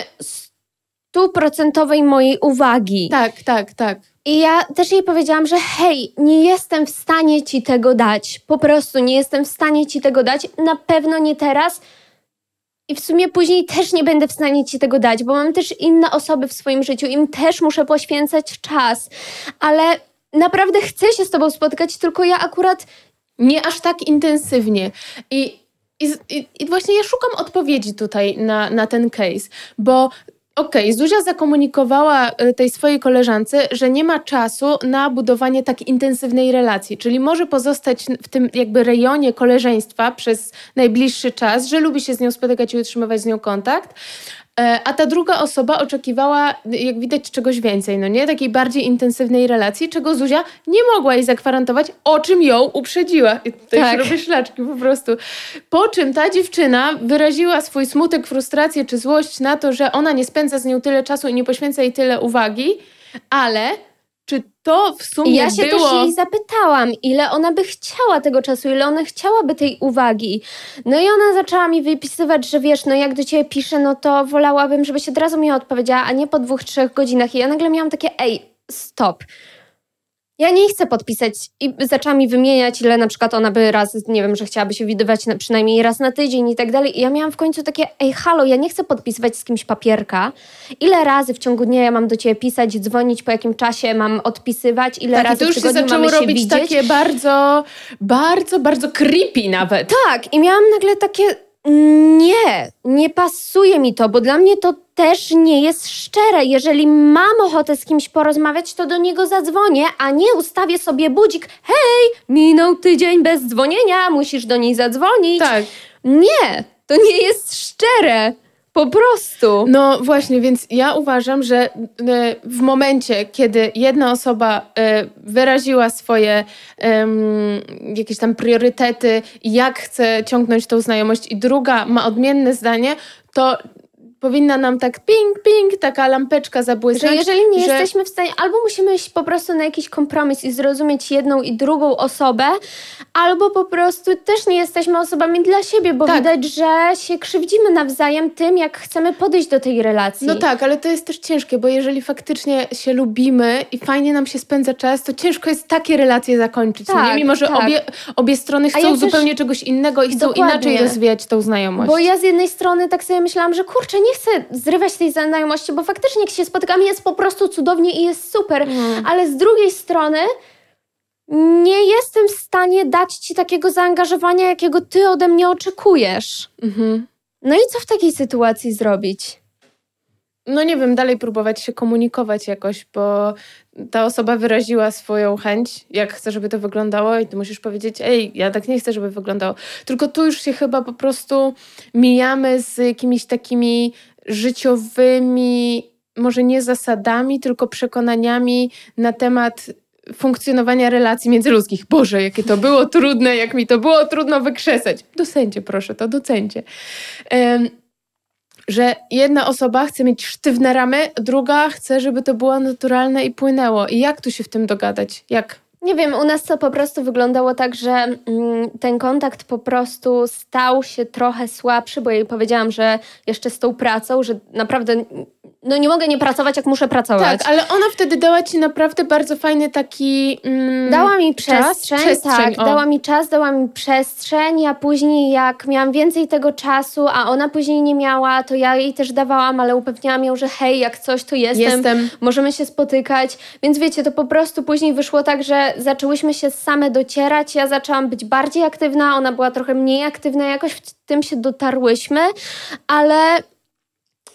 S2: stuprocentowej mojej uwagi.
S1: Tak, tak, tak.
S2: I ja też jej powiedziałam, że hej, nie jestem w stanie ci tego dać. Po prostu nie jestem w stanie ci tego dać. Na pewno nie teraz. I w sumie później też nie będę w stanie ci tego dać, bo mam też inne osoby w swoim życiu, im też muszę poświęcać czas. Ale naprawdę chcę się z tobą spotkać, tylko ja akurat
S1: Nie aż tak intensywnie. I, i, i, właśnie ja szukam odpowiedzi tutaj na, na ten case, bo okej, Zuzia zakomunikowała y, tej swojej koleżance, że nie ma czasu na budowanie tak intensywnej relacji, czyli może pozostać w tym jakby rejonie koleżeństwa przez najbliższy czas, że lubi się z nią spotykać i utrzymywać z nią kontakt, A ta druga osoba oczekiwała, jak widać, czegoś więcej, no nie? Takiej bardziej intensywnej relacji, czego Zuzia nie mogła jej zagwarantować, o czym ją uprzedziła. I tutaj
S2: Tak.
S1: robię szlaczki po prostu. Po czym ta dziewczyna wyraziła swój smutek, frustrację czy złość na to, że ona nie spędza z nią tyle czasu i nie poświęca jej tyle uwagi, ale czy to w sumie
S2: ja się
S1: było...
S2: też jej zapytałam, ile ona by chciała tego czasu, ile ona chciałaby tej uwagi. No i ona zaczęła mi wypisywać, że wiesz, no jak do ciebie piszę, no to wolałabym, żebyś od razu mi odpowiedziała, a nie po dwóch, trzech godzinach. I ja nagle miałam takie, ej, stop. Ja nie chcę podpisać i zaczęła mi wymieniać, ile na przykład ona by raz, nie wiem, że chciałaby się widywać na, przynajmniej raz na tydzień i tak dalej. I ja miałam w końcu takie, ej, halo, ja nie chcę podpisywać z kimś papierka. Ile razy w ciągu dnia ja mam do ciebie pisać, dzwonić, po jakim czasie mam odpisywać, ile
S1: Tak, i
S2: razy
S1: to już
S2: w
S1: się
S2: tygodniu
S1: zaczęło
S2: mamy się
S1: robić
S2: widzieć.
S1: takie bardzo, bardzo, bardzo creepy nawet.
S2: Tak, i miałam nagle takie, nie, nie pasuje mi to, bo dla mnie to też nie jest szczere. Jeżeli mam ochotę z kimś porozmawiać, to do niego zadzwonię, a nie ustawię sobie budzik. Hej, minął tydzień bez dzwonienia, musisz do niej zadzwonić.
S1: Tak.
S2: Nie, to nie jest szczere. Po prostu.
S1: No właśnie, więc ja uważam, że e, w momencie, kiedy jedna osoba e, wyraziła swoje jakieś tam priorytety jak chce ciągnąć tą znajomość, i druga ma odmienne zdanie, to powinna nam tak ping, ping, taka lampeczka
S2: Że
S1: zabłysnąć.
S2: jeżeli nie
S1: że-
S2: jesteśmy w stanie, albo musimy iść po prostu na jakiś kompromis i zrozumieć jedną i drugą osobę, albo po prostu też nie jesteśmy osobami dla siebie, bo
S1: Tak.
S2: widać, że się krzywdzimy nawzajem tym, jak chcemy podejść do tej relacji.
S1: No tak, ale to jest też ciężkie, bo jeżeli faktycznie się lubimy i fajnie nam się spędza czas, to ciężko jest takie relacje zakończyć, no
S2: Tak,
S1: nie? mimo że
S2: tak.
S1: obie, obie strony chcą
S2: ja też-
S1: zupełnie czegoś innego i chcą
S2: Dokładnie.
S1: inaczej rozwijać tą znajomość.
S2: Bo ja z jednej strony tak sobie myślałam, że kurczę, nie chcę zrywać tej znajomości, bo faktycznie jak się spotykamy jest po prostu cudownie i jest super,
S1: Mm.
S2: ale z drugiej strony nie jestem w stanie dać ci takiego zaangażowania, jakiego ty ode mnie oczekujesz.
S1: Mhm.
S2: No i co w takiej sytuacji zrobić?
S1: No nie wiem, dalej próbować się komunikować jakoś, bo ta osoba wyraziła swoją chęć, jak chce, żeby to wyglądało i ty musisz powiedzieć, ej, ja tak nie chcę, żeby wyglądało. Tylko tu już się chyba po prostu mijamy z jakimiś takimi życiowymi, może nie zasadami, tylko przekonaniami na temat funkcjonowania relacji międzyludzkich. Boże, jakie to było trudne, jak mi to było trudno wykrzesać. Docencie proszę, to docencie. Em, że jedna osoba chce mieć sztywne ramy, druga chce, żeby to było naturalne i płynęło. I jak tu się w tym dogadać? Jak?
S2: Nie wiem, u nas to po prostu wyglądało tak, że mm, ten kontakt po prostu stał się trochę słabszy, bo jej powiedziałam, że jeszcze z tą pracą, że naprawdę no nie mogę nie pracować, jak muszę pracować.
S1: Tak, ale ona wtedy dała ci naprawdę bardzo fajny taki. Mm,
S2: Dała mi
S1: czas?
S2: przestrzeń,
S1: Przestrzeń,
S2: tak,
S1: o.
S2: dała mi czas, dała mi przestrzeń, a później jak miałam więcej tego czasu, a ona później nie miała, to ja jej też dawałam, ale upewniałam ją, że hej, jak coś, to jestem,
S1: Jestem.
S2: możemy się spotykać, więc wiecie, to po prostu później wyszło tak, że zaczęłyśmy się same docierać, ja zaczęłam być bardziej aktywna, ona była trochę mniej aktywna, jakoś w tym się dotarłyśmy, ale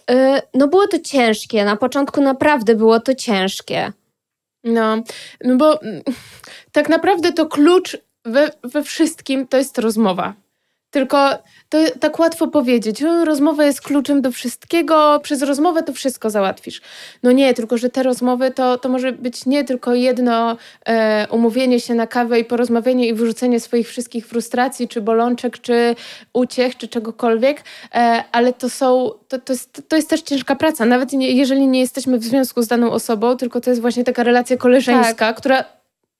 S2: yy, no było to ciężkie, na początku naprawdę było to ciężkie.
S1: No, no bo mm, tak naprawdę to klucz we, we wszystkim to jest rozmowa. Tylko to tak łatwo powiedzieć, rozmowa jest kluczem do wszystkiego, przez rozmowę to wszystko załatwisz. No nie, tylko że te rozmowy to, to może być nie tylko jedno e, umówienie się na kawę i porozmawianie i wyrzucenie swoich wszystkich frustracji, czy bolączek, czy uciech, czy czegokolwiek, e, ale to są, to, to, jest, to jest też ciężka praca, nawet nie, jeżeli nie jesteśmy w związku z daną osobą, tylko to jest właśnie taka relacja koleżeńska, która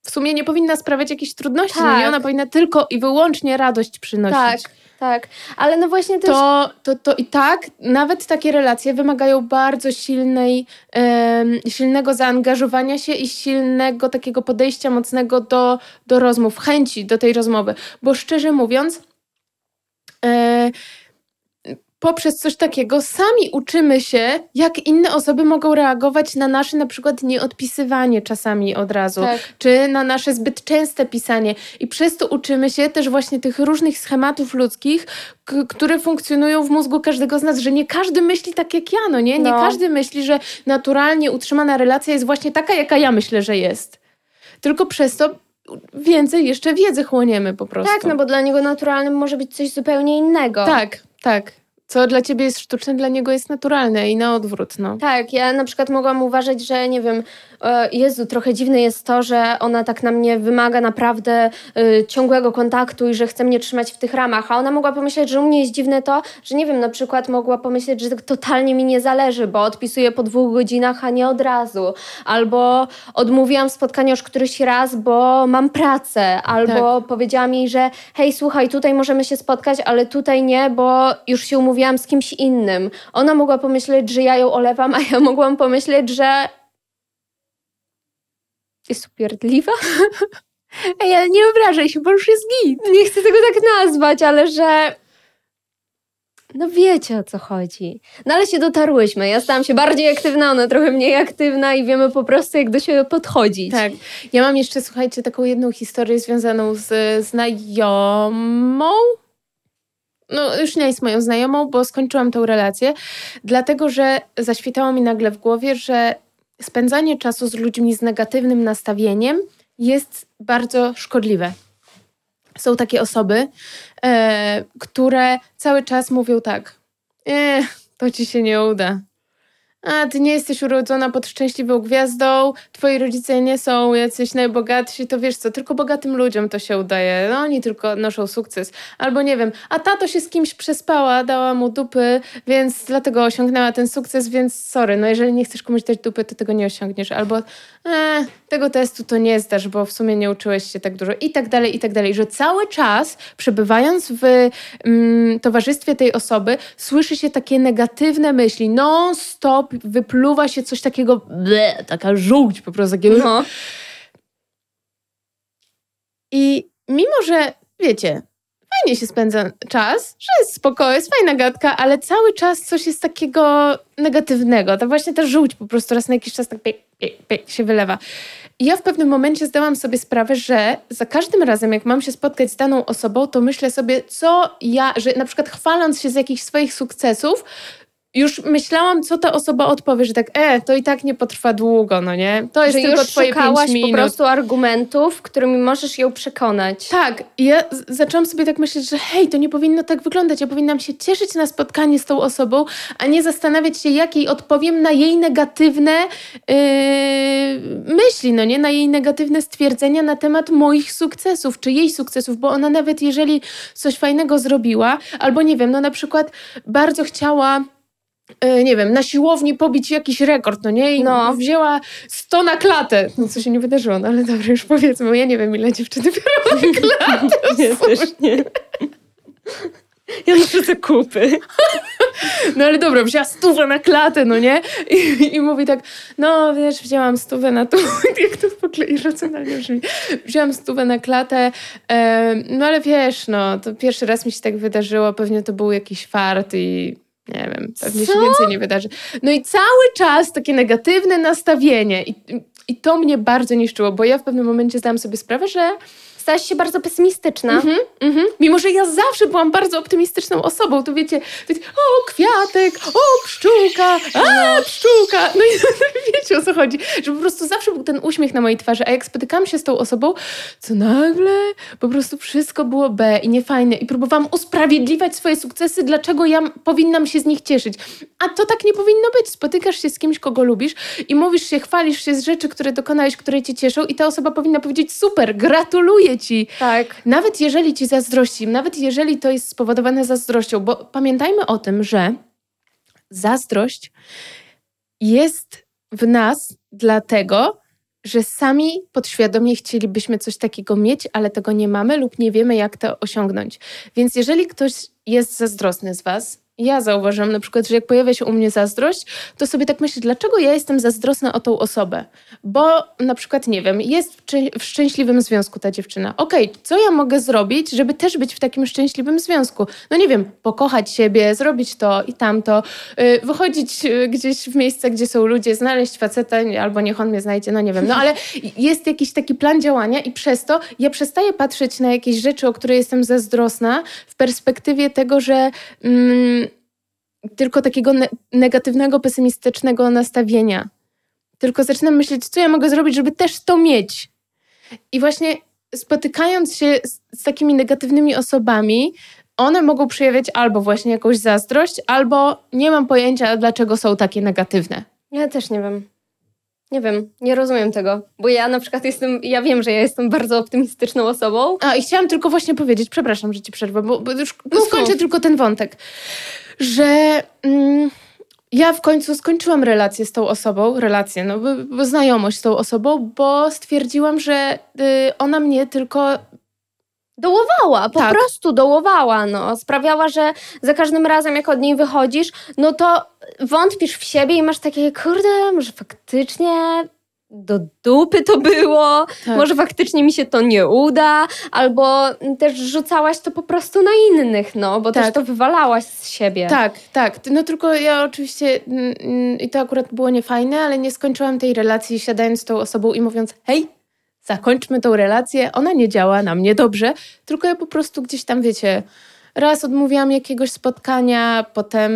S1: w sumie nie powinna sprawiać jakichś trudności, no
S2: Tak.
S1: nie? Ona powinna tylko i wyłącznie radość przynosić.
S2: Tak, tak, ale no właśnie też...
S1: To, to, to i tak nawet takie relacje wymagają bardzo silnej, em, silnego zaangażowania się i silnego takiego podejścia mocnego do, do rozmów, chęci do tej rozmowy. Bo szczerze mówiąc, e, poprzez coś takiego sami uczymy się, jak inne osoby mogą reagować na nasze na przykład nieodpisywanie czasami od razu
S2: Tak.
S1: czy na nasze zbyt częste pisanie. I przez to uczymy się też właśnie tych różnych schematów ludzkich, które funkcjonują w mózgu każdego z nas, że nie każdy myśli tak jak ja, no nie? Nie
S2: No.
S1: każdy myśli, że naturalnie utrzymana relacja jest właśnie taka, jaka ja myślę, że jest. Tylko przez to więcej jeszcze wiedzy chłoniemy po prostu.
S2: Tak, no bo dla niego naturalnym może być coś zupełnie innego.
S1: Tak, tak. Co dla ciebie jest sztuczne, dla niego jest naturalne i na odwrót, no.
S2: Tak, ja na przykład mogłam uważać, że nie wiem, Jezu, trochę dziwne jest to, że ona tak na mnie wymaga naprawdę e, ciągłego kontaktu i że chce mnie trzymać w tych ramach, a ona mogła pomyśleć, że u mnie jest dziwne to, że nie wiem, na przykład mogła pomyśleć, że totalnie mi nie zależy, bo odpisuję po dwóch godzinach, a nie od razu, albo odmówiłam spotkania już któryś raz, bo mam pracę, albo powiedziałam jej, że hej, słuchaj, tutaj możemy się spotkać, ale tutaj nie, bo już się umówiłam z kimś innym. Ona mogła pomyśleć, że ja ją olewam, a ja mogłam pomyśleć, że jest upierdliwa.
S1: Ej, ale nie obrażaj się, bo już jest git.
S2: Nie chcę tego tak nazwać, ale że... No wiecie o co chodzi. No ale się dotarłyśmy. Ja stałam się bardziej aktywna, ona trochę mniej aktywna i wiemy po prostu, jak do siebie podchodzić.
S1: Tak. Ja mam jeszcze, słuchajcie, taką jedną historię związaną z znajomą. No, już nie jest moją znajomą, bo skończyłam tą relację, dlatego że zaświtało mi nagle w głowie, że spędzanie czasu z ludźmi z negatywnym nastawieniem jest bardzo szkodliwe. Są takie osoby, e, które cały czas mówią tak: e, to ci się nie uda. A ty nie jesteś urodzona pod szczęśliwą gwiazdą, twoi rodzice nie są jacyś najbogatsi, to wiesz co, tylko bogatym ludziom to się udaje. No oni tylko noszą sukces. Albo nie wiem, a tato się z kimś przespała, dała mu dupy, więc dlatego osiągnęła ten sukces, więc sorry, no jeżeli nie chcesz komuś dać dupy, to tego nie osiągniesz. Albo e, tego testu to nie zdasz, bo w sumie nie uczyłeś się tak dużo i tak dalej, i tak dalej. Że cały czas przebywając w mm, towarzystwie tej osoby, słyszy się takie negatywne myśli, non-stop wypluwa się coś takiego, ble, taka żółć po prostu.
S2: No.
S1: I mimo, że wiecie, fajnie się spędza czas, że jest spoko, jest fajna gadka, ale cały czas coś jest takiego negatywnego. To właśnie ta żółć po prostu raz na jakiś czas tak piek, piek, piek się wylewa. I ja w pewnym momencie zdałam sobie sprawę, że za każdym razem, jak mam się spotkać z daną osobą, to myślę sobie, co ja, że na przykład chwaląc się z jakichś swoich sukcesów, już myślałam, co ta osoba odpowie, że tak, e, to i tak nie potrwa długo, no nie? To jest
S2: Że
S1: tylko
S2: już
S1: twoje pięć minut.
S2: po prostu argumentów, którymi możesz ją przekonać.
S1: Tak, ja zaczęłam sobie tak myśleć, że hej, to nie powinno tak wyglądać. Ja powinnam się cieszyć na spotkanie z tą osobą, a nie zastanawiać się, jak jej odpowiem na jej negatywne yy, myśli, no nie? Na jej negatywne stwierdzenia na temat moich sukcesów, czy jej sukcesów, bo ona nawet jeżeli coś fajnego zrobiła, albo nie wiem, no na przykład bardzo chciała nie wiem, na siłowni pobić jakiś rekord, no nie? I
S2: No.
S1: wzięła 100 na klatę. No co się nie wydarzyło, no ale dobra, już powiedzmy, bo ja nie wiem, ile dziewczyny biorą na klatę.
S2: Nie, też nie. Ja te kupy.
S1: No ale dobra, wzięła stówę na klatę, no nie? I, I mówi tak, no wiesz, wzięłam stówę na tu, jak to w ogóle irracjonalnie brzmi. Wzięłam stówę na klatę, em, no ale wiesz, no, to pierwszy raz mi się tak wydarzyło, pewnie to był jakiś fart i nie wiem, pewnie się
S2: Co?
S1: więcej nie wydarzy. No i cały czas takie negatywne nastawienie i, i to mnie bardzo niszczyło, bo ja w pewnym momencie zdałam sobie sprawę, że
S2: Stałaś się bardzo pesymistyczna.
S1: Mhm, mhm. Mimo, że ja zawsze byłam bardzo optymistyczną osobą, to wiecie, wiecie o kwiatek, o pszczółka, a pszczółka. No i wiecie o co chodzi, że po prostu zawsze był ten uśmiech na mojej twarzy, a jak spotykałam się z tą osobą, to nagle po prostu wszystko było B i niefajne i próbowałam usprawiedliwiać swoje sukcesy, dlaczego ja powinnam się z nich cieszyć. A to tak nie powinno być. Spotykasz się z kimś, kogo lubisz i mówisz się, chwalisz się z rzeczy, które dokonałeś, które cię cieszą i ta osoba powinna powiedzieć super, gratuluję ci.
S2: Tak.
S1: Nawet jeżeli ci zazdrości, nawet jeżeli to jest spowodowane zazdrością, bo pamiętajmy o tym, że zazdrość jest w nas dlatego, że sami podświadomie chcielibyśmy coś takiego mieć, ale tego nie mamy lub nie wiemy, jak to osiągnąć. Więc jeżeli ktoś jest zazdrosny z Was, ja zauważyłam na przykład, że jak pojawia się u mnie zazdrość, to sobie tak myślę, dlaczego ja jestem zazdrosna o tą osobę? Bo na przykład, nie wiem, jest w, szczęśliwym związku ta dziewczyna. Okej, co ja mogę zrobić, żeby też być w takim szczęśliwym związku? No nie wiem, pokochać siebie, zrobić to i tamto, yy, wychodzić yy, gdzieś w miejsce, gdzie są ludzie, znaleźć faceta, albo niech on mnie znajdzie, no nie wiem. No ale jest jakiś taki plan działania i przez to ja przestaję patrzeć na jakieś rzeczy, o które jestem zazdrosna w perspektywie tego, że... Mm, tylko takiego ne- negatywnego, pesymistycznego nastawienia. Tylko zaczynam myśleć, co ja mogę zrobić, żeby też to mieć. I właśnie spotykając się z, z takimi negatywnymi osobami, one mogą przejawiać albo właśnie jakąś zazdrość, albo nie mam pojęcia, dlaczego są takie negatywne.
S2: Ja też nie wiem. Nie wiem, nie rozumiem tego. Bo ja na przykład jestem, ja wiem, że ja jestem bardzo optymistyczną osobą.
S1: A i chciałam tylko właśnie powiedzieć, przepraszam, że ci przerwę, bo, bo już
S2: Mów,
S1: skończę tylko ten wątek, że mm, ja w końcu skończyłam relację z tą osobą, relację, no bo, bo znajomość z tą osobą, bo stwierdziłam, że y, ona mnie tylko
S2: Dołowała, po
S1: Tak.
S2: prostu dołowała, no. Sprawiała, że za każdym razem, jak od niej wychodzisz, no to wątpisz w siebie i masz takie, kurde, może faktycznie do dupy to było,
S1: Tak.
S2: może faktycznie mi się to nie uda, albo też rzucałaś to po prostu na innych, no, bo
S1: Tak.
S2: też to wywalałaś z siebie.
S1: Tak, tak. No tylko ja oczywiście, mm, mm, i to akurat było niefajne, ale nie skończyłam tej relacji siadając z tą osobą i mówiąc, hej, zakończmy tą relację, ona nie działa na mnie dobrze, tylko ja po prostu gdzieś tam, wiecie, raz odmówiłam jakiegoś spotkania, potem,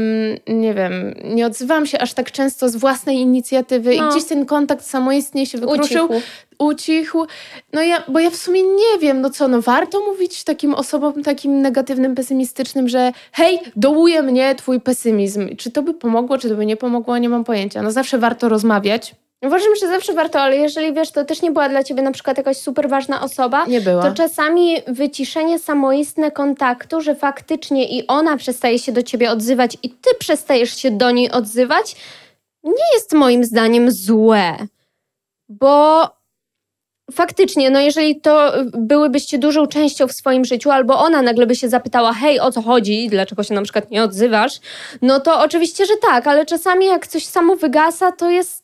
S1: nie wiem, nie odzywam się aż tak często z własnej inicjatywy i
S2: No.
S1: gdzieś ten kontakt samoistnie się wykruszył
S2: Ucichł.
S1: ucichł. No ja, bo ja w sumie nie wiem, no co, no warto mówić takim osobom takim negatywnym, pesymistycznym, że hej, dołuje mnie twój pesymizm. Czy to by pomogło, czy to by nie pomogło, nie mam pojęcia. No zawsze warto rozmawiać.
S2: Uważam, że zawsze warto, ale jeżeli wiesz, to też nie była dla ciebie na przykład jakaś super ważna osoba,
S1: Nie była.
S2: to czasami wyciszenie samoistne kontaktu, że faktycznie i ona przestaje się do ciebie odzywać i ty przestajesz się do niej odzywać, nie jest moim zdaniem złe. Bo faktycznie, no jeżeli to byłybyście dużą częścią w swoim życiu, albo ona nagle by się zapytała, hej, o co chodzi, dlaczego się na przykład nie odzywasz, no to oczywiście, że tak, ale czasami jak coś samo wygasa, to jest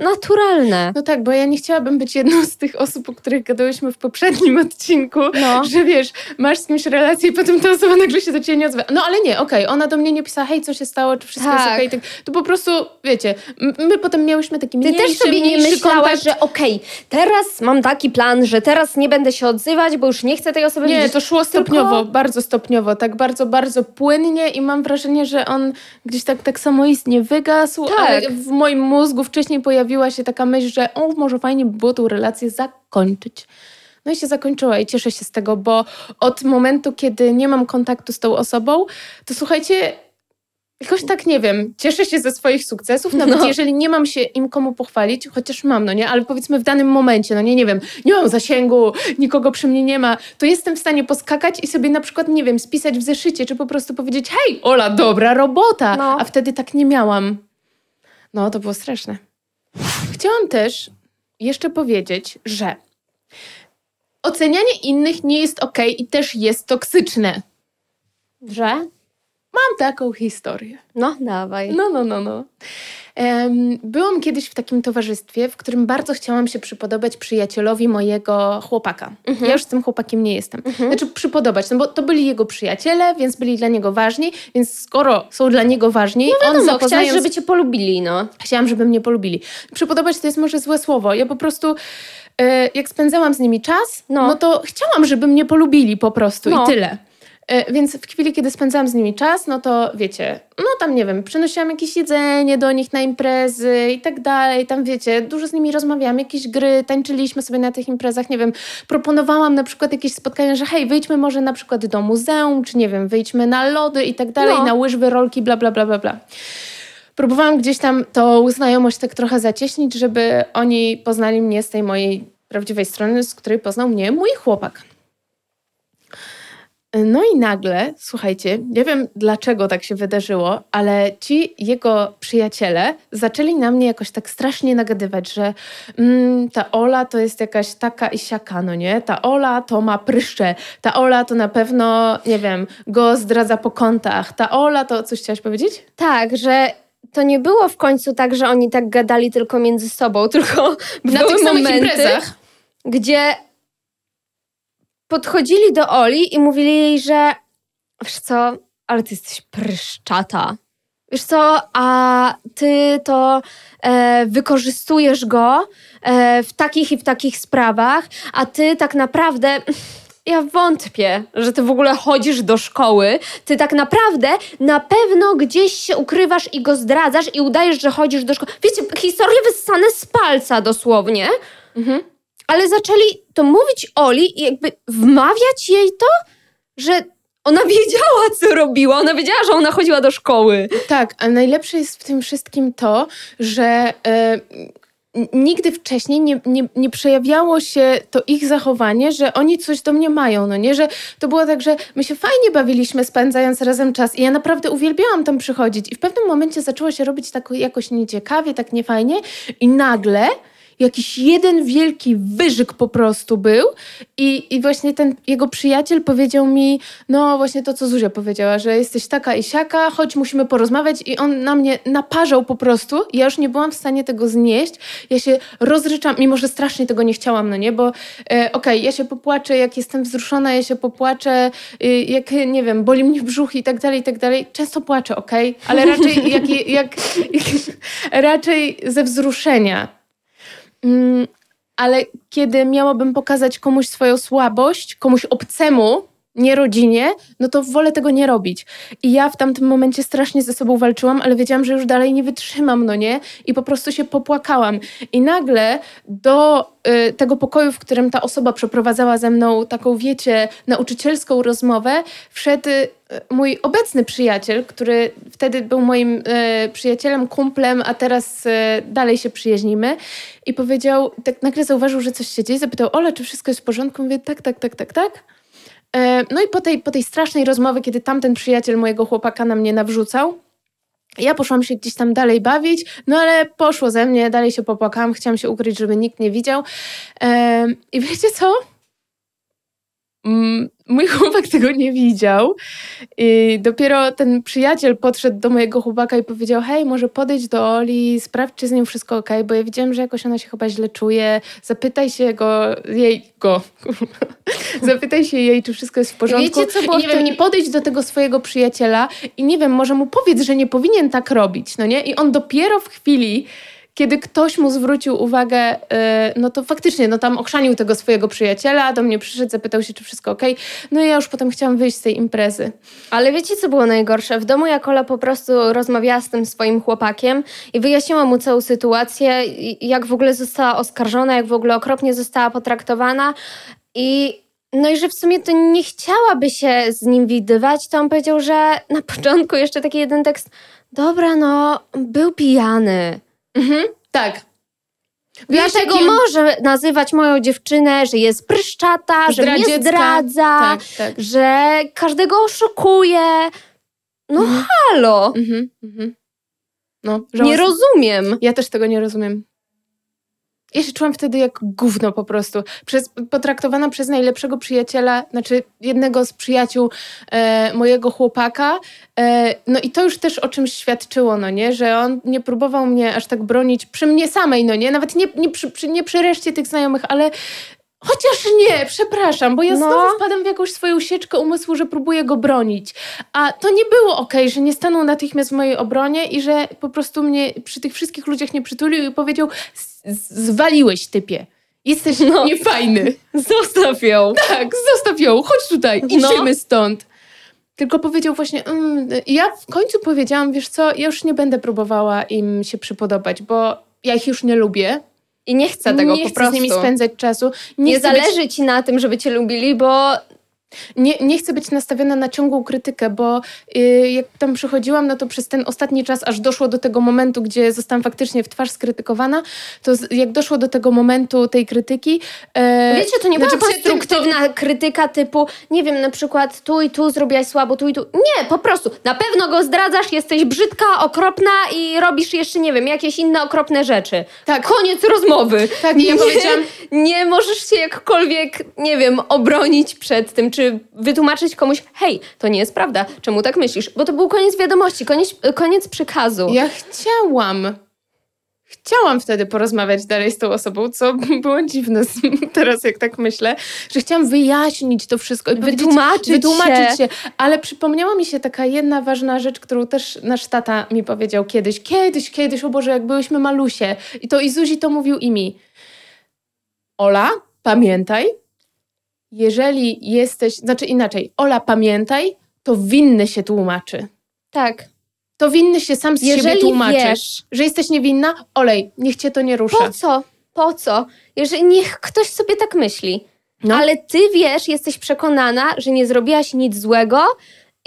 S2: naturalne.
S1: No tak, bo ja nie chciałabym być jedną z tych osób, o których gadałyśmy w poprzednim odcinku,
S2: No.
S1: że wiesz, masz z kimś relację i potem ta osoba nagle się do ciebie nie odzywa. No ale nie, okej, ona do mnie nie pisała, hej, co się stało, czy wszystko jest
S2: Tak.
S1: okej. tak, to po prostu, wiecie, my potem miałyśmy taki
S2: Ty
S1: mniejszy,
S2: też sobie nie myślałaś,
S1: kontakt.
S2: że okej, teraz mam taki plan, że teraz nie będę się odzywać, bo już nie chcę tej osoby
S1: Nie,
S2: widzieć.
S1: to szło stopniowo,
S2: Tylko-
S1: bardzo stopniowo, tak bardzo, bardzo płynnie i mam wrażenie, że on gdzieś tak, tak samoistnie wygasł,
S2: Tak.
S1: ale w moim mózgu wcześniej pojawiła się taka myśl, że o, może fajnie by było tą relację zakończyć. No i się zakończyła i cieszę się z tego, bo od momentu, kiedy nie mam kontaktu z tą osobą, to słuchajcie, jakoś tak nie wiem, cieszę się ze swoich sukcesów, nawet
S2: No.
S1: jeżeli nie mam się im komu pochwalić, chociaż mam, no nie, ale powiedzmy w danym momencie, no nie, nie wiem, nie mam zasięgu, nikogo przy mnie nie ma, to jestem w stanie poskakać i sobie na przykład, nie wiem, spisać w zeszycie, czy po prostu powiedzieć, hej, Ola, dobra robota,
S2: No.
S1: a wtedy tak nie miałam. No, to było straszne. Chciałam też jeszcze powiedzieć, że ocenianie innych nie jest ok i też jest toksyczne.
S2: Że?
S1: Mam taką historię.
S2: No, dawaj.
S1: No, no, no, no. Byłam kiedyś w takim towarzystwie, w którym bardzo chciałam się przypodobać przyjacielowi mojego chłopaka. Ja już z tym chłopakiem nie jestem. Znaczy przypodobać, no bo to byli jego przyjaciele, więc byli dla niego ważni, więc skoro są dla niego ważni, on
S2: No, chciałaś,
S1: zapoznając...
S2: żeby cię polubili, no.
S1: Chciałam, żeby mnie polubili. Przypodobać to jest może złe słowo. Ja po prostu, e, jak spędzałam z nimi czas,
S2: No.
S1: no, to chciałam, żeby mnie polubili po prostu
S2: No.
S1: i tyle. E, Więc w chwili, kiedy spędzałam z nimi czas, no to wiecie, no tam nie wiem, przynosiłam jakieś jedzenie do nich na imprezy i tak dalej, tam wiecie, dużo z nimi rozmawiałam, jakieś gry, tańczyliśmy sobie na tych imprezach, nie wiem, proponowałam na przykład jakieś spotkania, że hej, wyjdźmy może na przykład do muzeum, czy nie wiem, wyjdźmy na lody i tak dalej,
S2: No.
S1: na łyżwy, rolki, bla, bla, bla, bla, bla próbowałam gdzieś tam tą znajomość tak trochę zacieśnić, żeby oni poznali mnie z tej mojej prawdziwej strony, z której poznał mnie mój chłopak. No i nagle, słuchajcie, nie wiem dlaczego tak się wydarzyło, ale ci jego przyjaciele zaczęli na mnie jakoś tak strasznie nagadywać, że mm, ta Ola to jest jakaś taka i siaka, no nie? Ta Ola to ma pryszcze, ta Ola to na pewno, nie wiem, go zdradza po kątach, ta Ola to... Coś chciałaś powiedzieć?
S2: Tak, że to nie było w końcu tak, że oni tak gadali tylko między sobą, tylko
S1: Na
S2: były
S1: tych samych
S2: momenty,
S1: imprezach.
S2: gdzie podchodzili do Oli i mówili jej, że wiesz co, ale ty jesteś pryszczata. Wiesz co, a ty to e, wykorzystujesz go e, w takich i w takich sprawach, a ty tak naprawdę. Ja wątpię, że ty w ogóle chodzisz do szkoły. Ty tak naprawdę na pewno gdzieś się ukrywasz i go zdradzasz i udajesz, że chodzisz do szkoły. Wiecie, historie wyssane z palca dosłownie.
S1: Mhm.
S2: Ale zaczęli to mówić Oli i jakby wmawiać jej to, że ona wiedziała, co robiła. Ona wiedziała, że ona chodziła do szkoły.
S1: Tak, a najlepsze jest w tym wszystkim to, że e, nigdy wcześniej nie, nie, nie przejawiało się to ich zachowanie, że oni coś do mnie mają, no nie? Że to było tak, że my się fajnie bawiliśmy spędzając razem czas i ja naprawdę uwielbiałam tam przychodzić i w pewnym momencie zaczęło się robić tak jakoś nieciekawie, tak niefajnie i nagle jakiś jeden wielki wyżyk po prostu był i, i właśnie ten jego przyjaciel powiedział mi, no właśnie to, co Zuzia powiedziała, że jesteś taka i siaka, chodź, musimy porozmawiać i on na mnie naparzał po prostu ja już nie byłam w stanie tego znieść. Ja się rozryczam, mimo że strasznie tego nie chciałam, no nie, bo e, okej, okay, ja się popłaczę, jak jestem wzruszona, ja się popłaczę, y, jak, nie wiem, boli mnie brzuch i tak dalej, i tak dalej. Często płaczę, okej, okay? ale raczej jak, jak, jak, raczej ze wzruszenia. Mm, ale kiedy miałabym pokazać komuś swoją słabość, komuś obcemu, nie rodzinie, no to wolę tego nie robić. I ja w tamtym momencie strasznie ze sobą walczyłam, ale wiedziałam, że już dalej nie wytrzymam, no nie? I po prostu się popłakałam. I nagle do y, tego pokoju, w którym ta osoba przeprowadzała ze mną taką, wiecie, nauczycielską rozmowę, wszedł y, mój obecny przyjaciel, który wtedy był moim y, przyjacielem, kumplem, a teraz y, dalej się przyjaźnimy. I powiedział, tak nagle zauważył, że coś się dzieje, zapytał, Ola, czy wszystko jest w porządku? Mówię, tak, tak, tak, tak, tak. E, no i po tej, po tej strasznej rozmowie, kiedy tamten przyjaciel mojego chłopaka na mnie nawrzucał, ja poszłam się gdzieś tam dalej bawić, no ale poszło ze mnie, dalej się popłakałam, chciałam się ukryć, żeby nikt nie widział. I wiecie co? Mm, mój chłopak tego nie widział. I dopiero ten przyjaciel podszedł do mojego chłopaka i powiedział: Hej, może podejdź do Oli, sprawdź, czy z nim wszystko ok, bo ja widziałem, że jakoś ona się chyba źle czuje. Zapytaj się go, jej, go. Zapytaj się jej, czy wszystko jest w porządku.
S2: Wiecie, co było
S1: I nie wiem, nie podejdź do tego swojego przyjaciela i nie wiem, może mu powiedz, że nie powinien tak robić, no nie? I on dopiero w chwili, kiedy ktoś mu zwrócił uwagę, y, no to faktycznie, no tam okrzanił tego swojego przyjaciela, do mnie przyszedł, zapytał się, czy wszystko ok. No i ja już potem chciałam wyjść z tej imprezy.
S2: Ale wiecie, co było najgorsze? W domu jak Ola po prostu rozmawiała z tym swoim chłopakiem i wyjaśniła mu całą sytuację, jak w ogóle została oskarżona, jak w ogóle okropnie została potraktowana i no i że w sumie to nie chciałaby się z nim widywać, to on powiedział, że na początku jeszcze taki jeden tekst, dobra, no, był pijany.
S1: Mhm, tak.
S2: Dlatego jakim... może nazywać moją dziewczynę, że jest pryszczata, że mnie zdradza, tak, tak. że każdego oszukuje. No mhm. halo. Mhm, mhm. No, nie rozumiem.
S1: Ja też tego nie rozumiem. Ja się czułam wtedy jak gówno po prostu. Przez, potraktowana przez najlepszego przyjaciela, znaczy jednego z przyjaciół e, mojego chłopaka. E, no i to już też o czymś świadczyło, no nie? Że on nie próbował mnie aż tak bronić przy mnie samej, no nie? Nawet nie, nie, przy, nie przy reszcie tych znajomych, ale Chociaż nie, przepraszam, bo ja no. znowu wpadam w jakąś swoją sieczkę umysłu, że próbuję go bronić. A to nie było okej, okay, że nie stanął natychmiast w mojej obronie i że po prostu mnie przy tych wszystkich ludziach nie przytulił i powiedział: Zwaliłeś typie. Jesteś no. niefajny.
S2: Zostaw ją.
S1: Tak, zostaw ją. Chodź tutaj. No. Idziemy no. stąd. Tylko powiedział właśnie, mm, ja w końcu powiedziałam, wiesz co, ja już nie będę próbowała im się przypodobać, bo ja ich już nie lubię
S2: i nie chcę tego
S1: nie
S2: po
S1: chcę
S2: prostu.
S1: z nimi spędzać czasu.
S2: Nie, nie zależy być... ci na tym, żeby cię lubili, bo
S1: nie, nie chcę być nastawiona na ciągłą krytykę, bo yy, jak tam przychodziłam, no to przez ten ostatni czas, aż doszło do tego momentu, gdzie zostałam faktycznie w twarz skrytykowana, to z, jak doszło do tego momentu tej krytyki... Yy,
S2: Wiecie, to nie była znaczy, konstruktywna to... krytyka typu, nie wiem, na przykład tu i tu zrobiłaś słabo, tu i tu. Nie, po prostu, na pewno go zdradzasz, jesteś brzydka, okropna i robisz jeszcze, nie wiem, jakieś inne okropne rzeczy. Tak. Koniec rozmowy.
S1: Tak, nie, ja powiedziałam...
S2: Nie możesz się jakkolwiek, nie wiem, obronić przed tym, czy wytłumaczyć komuś, hej, to nie jest prawda, czemu tak myślisz? Bo to był koniec wiadomości, koniec, koniec przekazu.
S1: Ja chciałam. Chciałam wtedy porozmawiać dalej z tą osobą, co było dziwne teraz, jak tak myślę, że chciałam wyjaśnić to wszystko i
S2: wytłumaczyć,
S1: wytłumaczyć się. się. Ale przypomniała mi się taka jedna ważna rzecz, którą też nasz tata mi powiedział kiedyś, kiedyś, kiedyś, o Boże, jak byłyśmy malusie. I to i Zuzi to mówił i mi. Ola, pamiętaj, jeżeli jesteś, znaczy inaczej, Ola, pamiętaj, to winny się tłumaczy.
S2: Tak.
S1: To winny się sam z jeżeli siebie tłumaczysz. Wiesz, że jesteś niewinna, olej, niech cię to nie rusza.
S2: Po co? Po co? Jeżeli niech ktoś sobie tak myśli. No. Ale ty wiesz, jesteś przekonana, że nie zrobiłaś nic złego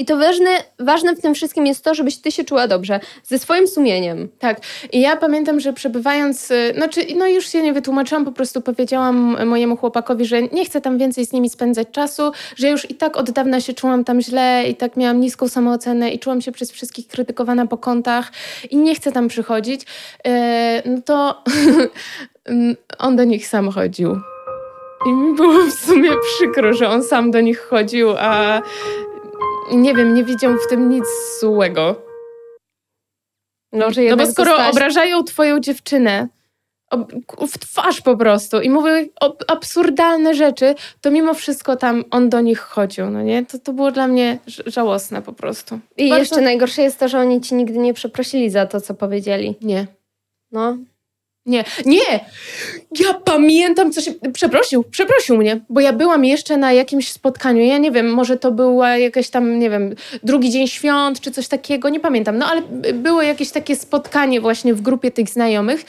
S2: I to ważne, ważne w tym wszystkim jest to, żebyś ty się czuła dobrze, ze swoim sumieniem.
S1: Tak. I ja pamiętam, że przebywając, y, no, no już się nie wytłumaczyłam, po prostu powiedziałam mojemu chłopakowi, że nie chcę tam więcej z nimi spędzać czasu, że już i tak od dawna się czułam tam źle i tak miałam niską samoocenę i czułam się przez wszystkich krytykowana po kątach i nie chcę tam przychodzić. E, no to on do nich sam chodził. I mi było w sumie przykro, że on sam do nich chodził, a nie wiem, nie widział w tym nic złego.
S2: No, że
S1: No bo skoro
S2: dostałaś-
S1: obrażają twoją dziewczynę w twarz po prostu i mówią absurdalne rzeczy, to mimo wszystko tam on do nich chodził, no nie? To, to było dla mnie żałosne po prostu.
S2: I
S1: Bardzo-
S2: jeszcze najgorsze jest to, że oni ci nigdy nie przeprosili za to, co powiedzieli.
S1: Nie.
S2: No.
S1: Nie, nie! Ja pamiętam, co się. Przeprosił, przeprosił mnie, bo ja byłam jeszcze na jakimś spotkaniu. Ja nie wiem, może to była jakaś tam, nie wiem, drugi dzień świąt czy coś takiego, nie pamiętam. No ale było jakieś takie spotkanie właśnie w grupie tych znajomych.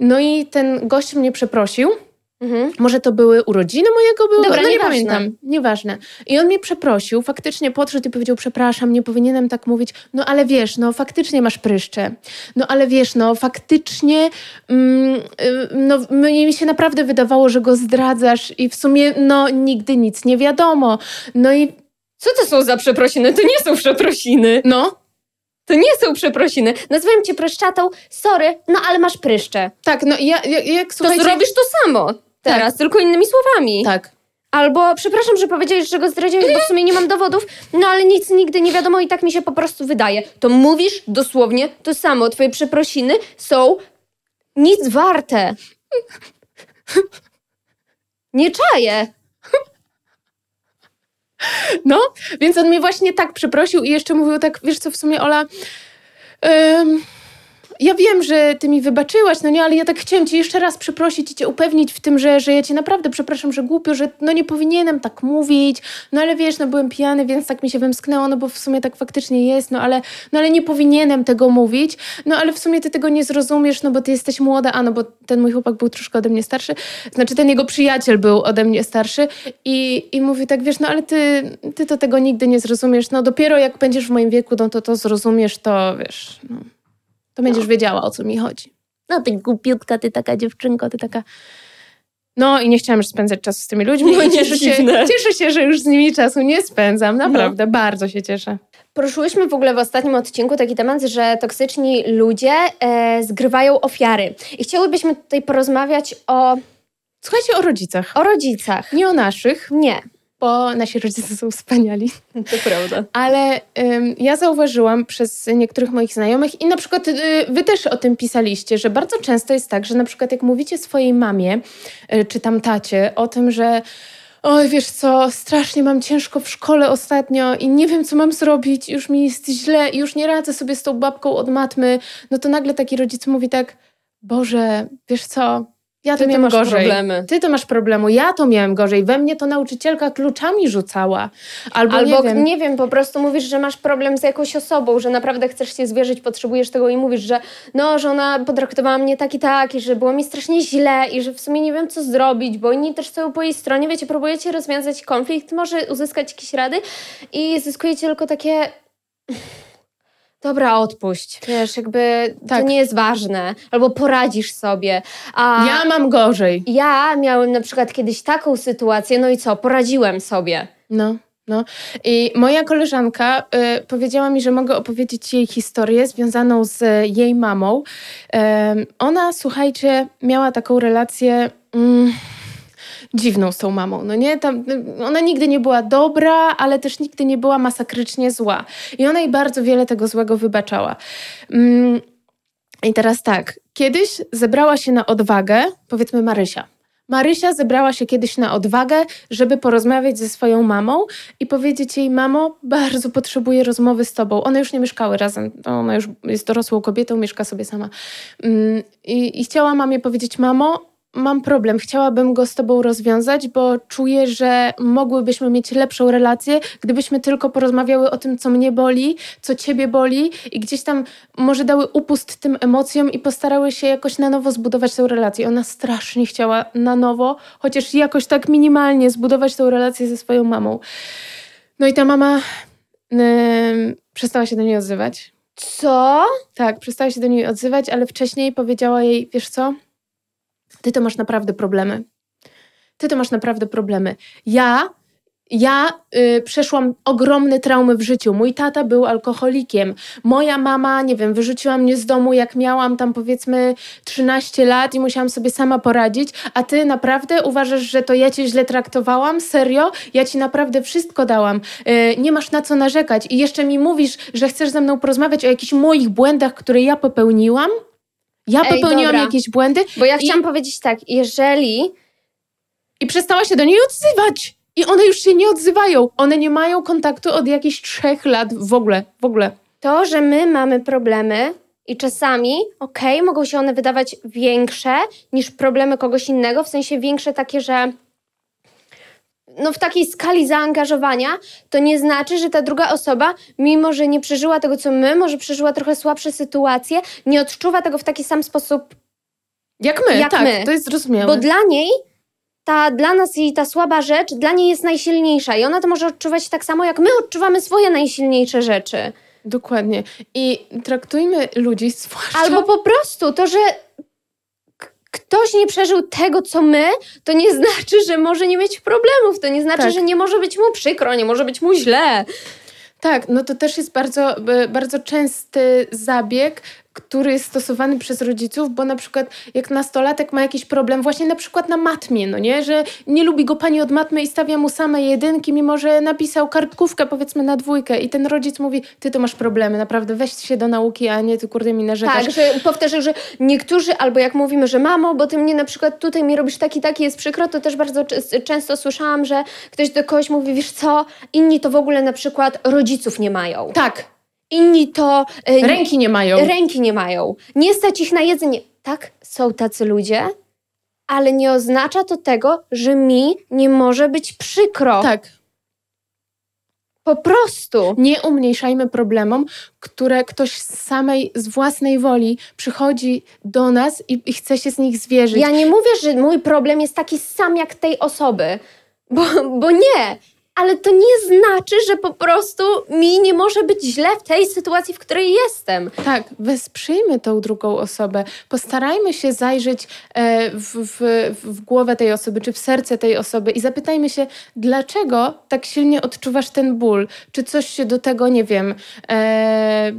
S1: No i ten gość mnie przeprosił.
S2: Mhm.
S1: Może to były urodziny mojego byłego?
S2: Dobra,
S1: no nie
S2: nieważne.
S1: pamiętam. Nieważne. I on mnie przeprosił, faktycznie podszedł i powiedział, przepraszam, nie powinienem tak mówić. No ale wiesz, no faktycznie masz pryszcze. No ale wiesz, no faktycznie mm, y, no, mnie mi się naprawdę wydawało, że go zdradzasz i w sumie no nigdy nic nie wiadomo. No i
S2: Co to są za przeprosiny? To nie są przeprosiny.
S1: no,
S2: To nie są przeprosiny. Nazywam cię pryszczatą, sorry, no ale masz pryszcze.
S1: tak, no ja, ja, jak
S2: To
S1: słuchajcie...
S2: zrobisz to samo teraz, tylko innymi słowami.
S1: Tak.
S2: Albo przepraszam, że powiedziałeś, że go zdradziłeś, bo w sumie nie mam dowodów, no ale nic nigdy nie wiadomo i tak mi się po prostu wydaje. To mówisz dosłownie to samo. Twoje przeprosiny są nic warte. Nie czaję.
S1: No, więc on mnie właśnie tak przeprosił i jeszcze mówił tak, wiesz co, w sumie Ola, em, ja wiem, że ty mi wybaczyłaś, no nie, ale ja tak chciałem cię jeszcze raz przeprosić i cię upewnić w tym, że, że ja cię naprawdę przepraszam, że głupio, że no nie powinienem tak mówić, no ale wiesz, no byłem pijany, więc tak mi się wymsknęło, no bo w sumie tak faktycznie jest, no ale, no ale nie powinienem tego mówić, no ale w sumie ty tego nie zrozumiesz, no bo ty jesteś młoda, a no bo ten mój chłopak był troszkę ode mnie starszy, znaczy ten jego przyjaciel był ode mnie starszy i, i mówi tak, wiesz, no ale ty, ty to tego nigdy nie zrozumiesz, no dopiero jak będziesz w moim wieku, no to to zrozumiesz, to wiesz, no, to będziesz wiedziała, o co mi chodzi. No ty głupiutka, ty taka dziewczynko, ty taka... No i nie chciałam już spędzać czasu z tymi ludźmi
S2: No nie
S1: cieszę się, cieszę się, że już z nimi czasu nie spędzam, naprawdę, bardzo się cieszę.
S2: Poruszyłyśmy w ogóle w ostatnim odcinku taki temat, że toksyczni ludzie e, zgrywają ofiary. I chciałybyśmy tutaj porozmawiać o,
S1: Słuchajcie o rodzicach,
S2: o rodzicach.
S1: nie o naszych,
S2: Nie,
S1: bo nasi rodzice są wspaniali.
S2: to prawda.
S1: Ale ym, ja zauważyłam przez niektórych moich znajomych i na przykład y, wy też o tym pisaliście, że bardzo często jest tak, że na przykład jak mówicie swojej mamie y, czy tam tacie o tym, że oj wiesz co, strasznie mam ciężko w szkole ostatnio i nie wiem co mam zrobić, już mi jest źle i już nie radzę sobie z tą babką od matmy, no to nagle taki rodzic mówi tak, Boże, wiesz co, ja to
S2: Ty masz
S1: gorzej.
S2: problemy.
S1: Ty to masz problemu, ja to miałem gorzej. We mnie to nauczycielka kluczami rzucała. Albo,
S2: Albo
S1: nie wiem.
S2: po prostu mówisz, że masz problem z jakąś osobą, że naprawdę chcesz się zwierzyć, potrzebujesz tego i mówisz, że no, że ona potraktowała mnie tak i tak i że było mi strasznie źle i że w sumie nie wiem, co zrobić, bo inni też stoją po jej stronie, wiecie, próbujecie rozwiązać konflikt, może uzyskać jakieś rady i zyskujecie tylko takie... Dobra, odpuść. Wiesz, jakby
S1: Tak.
S2: to nie jest ważne. Albo poradzisz sobie. A
S1: Ja mam gorzej.
S2: ja miałem na przykład kiedyś taką sytuację, no i co? Poradziłem sobie.
S1: No, no. I moja koleżanka y, powiedziała mi, że mogę opowiedzieć jej historię związaną z jej mamą. Em, ona, słuchajcie, miała taką relację. Mm, dziwną z tą mamą, no nie? Tam, ona nigdy nie była dobra, ale też nigdy nie była masakrycznie zła. I ona jej bardzo wiele tego złego wybaczała. Mm, I teraz tak, kiedyś zebrała się na odwagę, powiedzmy Marysia. Marysia zebrała się kiedyś na odwagę, żeby porozmawiać ze swoją mamą i powiedzieć jej: Mamo, bardzo potrzebuję rozmowy z tobą. One już nie mieszkały razem, ona już jest dorosłą kobietą, mieszka sobie sama. Mm, I, I chciała mamie powiedzieć: Mamo, mam problem, chciałabym go z tobą rozwiązać, bo czuję, że mogłybyśmy mieć lepszą relację, gdybyśmy tylko porozmawiały o tym, co mnie boli, co ciebie boli i gdzieś tam może dały upust tym emocjom i postarały się jakoś na nowo zbudować tę relację. Ona strasznie chciała na nowo, chociaż jakoś tak minimalnie zbudować tę relację ze swoją mamą. No i ta mama ym, przestała się do niej odzywać.
S2: Co?
S1: Tak, przestała się do niej odzywać, ale wcześniej powiedziała jej, wiesz co, ty to masz naprawdę problemy. Ty to masz naprawdę problemy. Ja, ja y, przeszłam ogromne traumy w życiu. Mój tata był alkoholikiem. Moja mama, nie wiem, wyrzuciła mnie z domu, jak miałam tam powiedzmy 13 lat i musiałam sobie sama poradzić. A ty naprawdę uważasz, że to ja cię źle traktowałam? Serio? Ja ci naprawdę wszystko dałam. Y, nie masz na co narzekać. I jeszcze mi mówisz, że chcesz ze mną porozmawiać o jakichś moich błędach, które ja popełniłam? Ja
S2: Ej,
S1: popełniłam
S2: dobra.
S1: jakieś błędy
S2: Bo ja
S1: I-
S2: chciałam powiedzieć tak, jeżeli
S1: i przestała się do niej odzywać. I one już się nie odzywają. One nie mają kontaktu od jakichś trzech lat w ogóle. W ogóle.
S2: to, że my mamy problemy i czasami, okej, mogą się one wydawać większe niż problemy kogoś innego, w sensie większe takie, że no w takiej skali zaangażowania, to nie znaczy, że ta druga osoba, mimo że nie przeżyła tego, co my, może przeżyła trochę słabsze sytuacje, nie odczuwa tego w taki sam sposób,
S1: Jak my,
S2: Jak
S1: tak,
S2: my.
S1: to jest zrozumiałe.
S2: bo dla niej ta, dla nas jej ta słaba rzecz, dla niej jest najsilniejsza i ona to może odczuwać tak samo, jak my odczuwamy swoje najsilniejsze rzeczy.
S1: Dokładnie. I traktujmy ludzi, zwłaszcza...
S2: Albo po prostu to, że ktoś nie przeżył tego, co my, to nie znaczy, że może nie mieć problemów. To nie znaczy,
S1: Tak.
S2: że nie może być mu przykro, nie może być mu źle.
S1: Tak, no to też jest bardzo, b- bardzo częsty zabieg, który jest stosowany przez rodziców, bo na przykład jak nastolatek ma jakiś problem właśnie na przykład na matmie, no nie, że nie lubi go pani od matmy i stawia mu same jedynki, mimo że napisał kartkówkę powiedzmy na dwójkę i ten rodzic mówi, ty to masz problemy, naprawdę weź się do nauki, a nie ty kurde mi narzekasz.
S2: Tak, że powtarzam, że niektórzy, albo jak mówimy, że mamo, bo ty mnie na przykład tutaj mi robisz taki, taki, jest przykro, to też bardzo często słyszałam, że ktoś do kogoś mówi, wiesz co, inni to w ogóle na przykład rodziców nie mają.
S1: Tak,
S2: Inni to... e,
S1: ręki nie mają.
S2: ręki nie mają. Nie stać ich na jedzenie. Tak, są tacy ludzie, ale nie oznacza to tego, że mi nie może być przykro.
S1: Tak.
S2: Po prostu.
S1: Nie umniejszajmy problemom, które ktoś z samej, z własnej woli przychodzi do nas i, i chce się z nich zwierzyć.
S2: Ja nie mówię, że mój problem jest taki sam jak tej osoby, bo, bo nie. Ale to nie znaczy, że po prostu mi nie może być źle w tej sytuacji, w której jestem.
S1: Tak, wesprzyjmy tą drugą osobę. Postarajmy się zajrzeć e, w, w, w głowę tej osoby, czy w serce tej osoby i zapytajmy się, dlaczego tak silnie odczuwasz ten ból? Czy coś się do tego, nie wiem, e,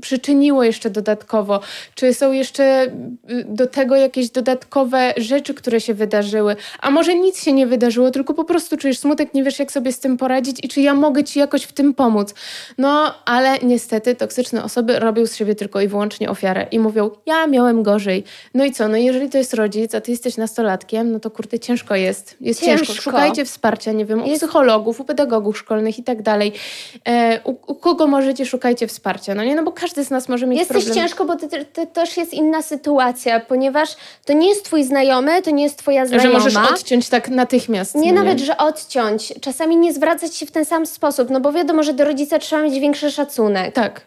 S1: przyczyniło jeszcze dodatkowo? Czy są jeszcze y, do tego jakieś dodatkowe rzeczy, które się wydarzyły? A może nic się nie wydarzyło, tylko po prostu czujesz smutek, nie wiesz, jak sobie z tym poradzić i czy ja mogę ci jakoś w tym pomóc? No, ale niestety toksyczne osoby robią z siebie tylko i wyłącznie ofiarę i mówią, ja miałem gorzej. No i co? No jeżeli to jest rodzic, a ty jesteś nastolatkiem, no to kurde, ciężko jest. Jest ciężko.
S2: Ciężko.
S1: Szukajcie wsparcia, nie wiem, u
S2: Jest-
S1: psychologów, u pedagogów szkolnych i tak dalej. E, u, u kogo możecie, szukajcie wsparcia, no nie? No bo każdy z nas może mieć
S2: Jest
S1: problem.
S2: ciężko, bo to, to też jest inna sytuacja, ponieważ to nie jest twój znajomy, to nie jest twoja znajoma.
S1: Że możesz odciąć tak natychmiast.
S2: Nie
S1: no
S2: nawet, że odciąć. Czasami nie zwracać się w ten sam sposób, no bo wiadomo, że do rodzica trzeba mieć większy szacunek.
S1: Tak.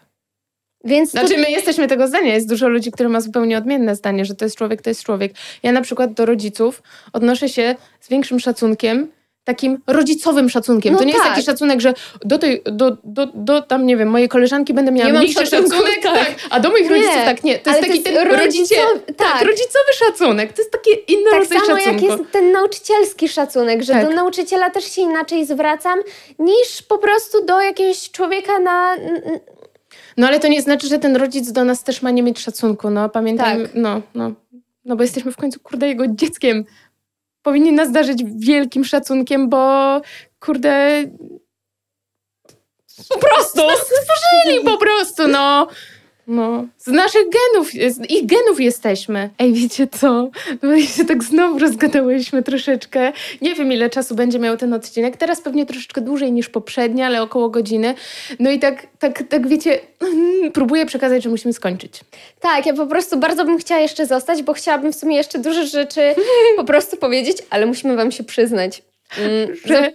S2: Więc to,
S1: Znaczy, my jesteśmy tego zdania. Jest dużo ludzi, które ma zupełnie odmienne zdanie, że to jest człowiek, to jest człowiek. Ja na przykład do rodziców odnoszę się z większym szacunkiem, takim rodzicowym szacunkiem.
S2: No
S1: to nie
S2: tak.
S1: jest taki szacunek, że do tej, do, do, do tam, nie wiem, mojej koleżanki będę miała mniejszy szacunek,
S2: tak.
S1: tak. a do moich
S2: Nie.
S1: rodziców tak nie. To
S2: Ale
S1: jest
S2: to
S1: taki
S2: jest
S1: ten rodzicie,
S2: rodzicowy-
S1: tak.
S2: tak.
S1: rodzicowy szacunek. To jest takie inny
S2: tak
S1: rodzaj
S2: samo
S1: szacunku.
S2: jak jest ten nauczycielski szacunek, że
S1: Tak.
S2: do nauczyciela też się inaczej zwracam niż po prostu do jakiegoś człowieka na...
S1: No ale to nie znaczy, że ten rodzic do nas też ma nie mieć szacunku, no pamiętajmy,
S2: Tak.
S1: no, no, no bo jesteśmy w końcu, kurde, jego dzieckiem. Powinien nas darzyć wielkim szacunkiem, bo, kurde, po prostu, stworzyli po prostu, no. No, z naszych genów, z ich genów jesteśmy. Ej, wiecie co? My się tak znowu rozgadałyśmy troszeczkę. Nie wiem, ile czasu będzie miał ten odcinek. Teraz pewnie troszeczkę dłużej niż poprzedni, ale około godziny. No i tak, tak, tak wiecie, próbuję przekazać, że musimy skończyć.
S2: Tak, ja po prostu bardzo bym chciała jeszcze zostać, bo chciałabym w sumie jeszcze dużo rzeczy po prostu powiedzieć, ale musimy wam się przyznać. Mm,
S1: Że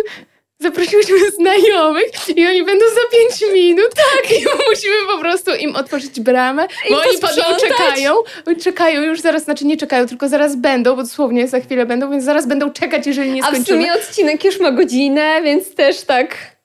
S1: zaprosiłyśmy znajomych i oni będą za pięć minut. Tak. Prostu im otworzyć bramę, bo oni
S2: posprzątać.
S1: czekają. Czekają już zaraz, znaczy nie czekają, tylko zaraz będą, bo dosłownie za chwilę będą, więc zaraz będą czekać, jeżeli nie
S2: A w
S1: skończymy.
S2: sumie odcinek już ma godzinę, więc też tak...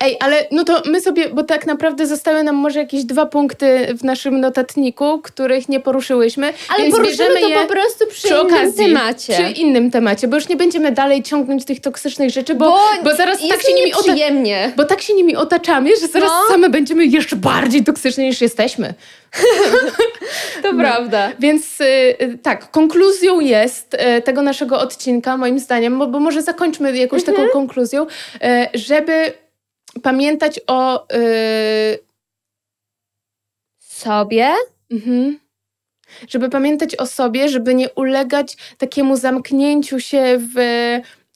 S1: Ej, ale no to my sobie, bo tak naprawdę zostały nam może jakieś dwa punkty w naszym notatniku, których nie poruszyłyśmy.
S2: Ale
S1: więc
S2: poruszymy to po prostu przy,
S1: przy
S2: innym
S1: okazji,
S2: temacie.
S1: Przy innym temacie, bo już nie będziemy dalej ciągnąć tych toksycznych rzeczy, bo, bo, zaraz
S2: jest
S1: tak się
S2: mi
S1: nimi ota-
S2: nieprzyjemnie.
S1: bo tak się nimi otaczamy, że zaraz
S2: No.
S1: same będziemy jeszcze bardziej toksyczni niż jesteśmy.
S2: To prawda.
S1: Więc y, y, tak, konkluzją jest y, tego naszego odcinka, moim zdaniem, bo, bo może zakończmy jakąś
S2: Mhm.
S1: taką konkluzją, y, żeby pamiętać o. Y,
S2: Sobie?
S1: mhm, żeby pamiętać o sobie, żeby nie ulegać takiemu zamknięciu się w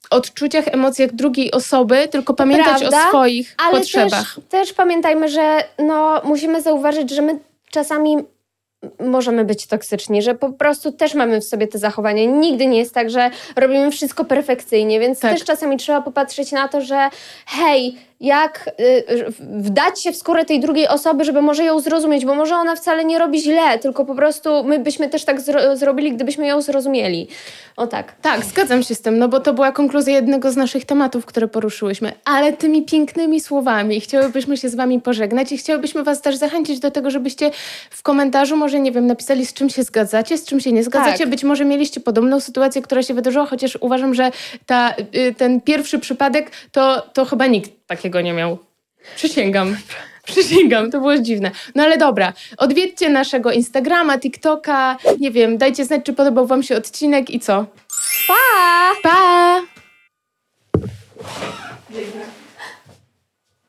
S1: odczuciach, emocjach drugiej osoby, tylko pamiętać
S2: prawda,
S1: o swoich
S2: Ale
S1: potrzebach.
S2: też, też pamiętajmy, że no, musimy zauważyć, że my czasami możemy być toksyczni, że po prostu też mamy w sobie te zachowania. Nigdy nie jest tak, że robimy wszystko perfekcyjnie, więc
S1: Tak.
S2: też czasami trzeba popatrzeć na to, że hej, jak y, wdać się w skórę tej drugiej osoby, żeby może ją zrozumieć, bo może ona wcale nie robi źle, tylko po prostu my byśmy też tak zro- zrobili, gdybyśmy ją zrozumieli. O tak.
S1: Tak, zgadzam się z tym, no bo to była konkluzja jednego z naszych tematów, które poruszyłyśmy. Ale tymi pięknymi słowami chciałybyśmy się z Wami pożegnać i chciałybyśmy Was też zachęcić do tego, żebyście w komentarzu może, nie wiem, napisali z czym się zgadzacie, z czym się nie zgadzacie.
S2: Tak.
S1: Być może mieliście podobną sytuację, która się wydarzyła, chociaż uważam, że ta, y, ten pierwszy przypadek to, to chyba nikt takiego nie miał. Przysięgam. Przysięgam, to było dziwne. No ale dobra, odwiedźcie naszego Instagrama, TikToka, nie wiem, dajcie znać, czy podobał Wam się odcinek i co.
S2: Pa!
S1: Pa!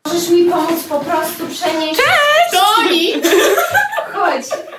S2: Możesz mi pomóc po prostu przenieść...
S1: Toni!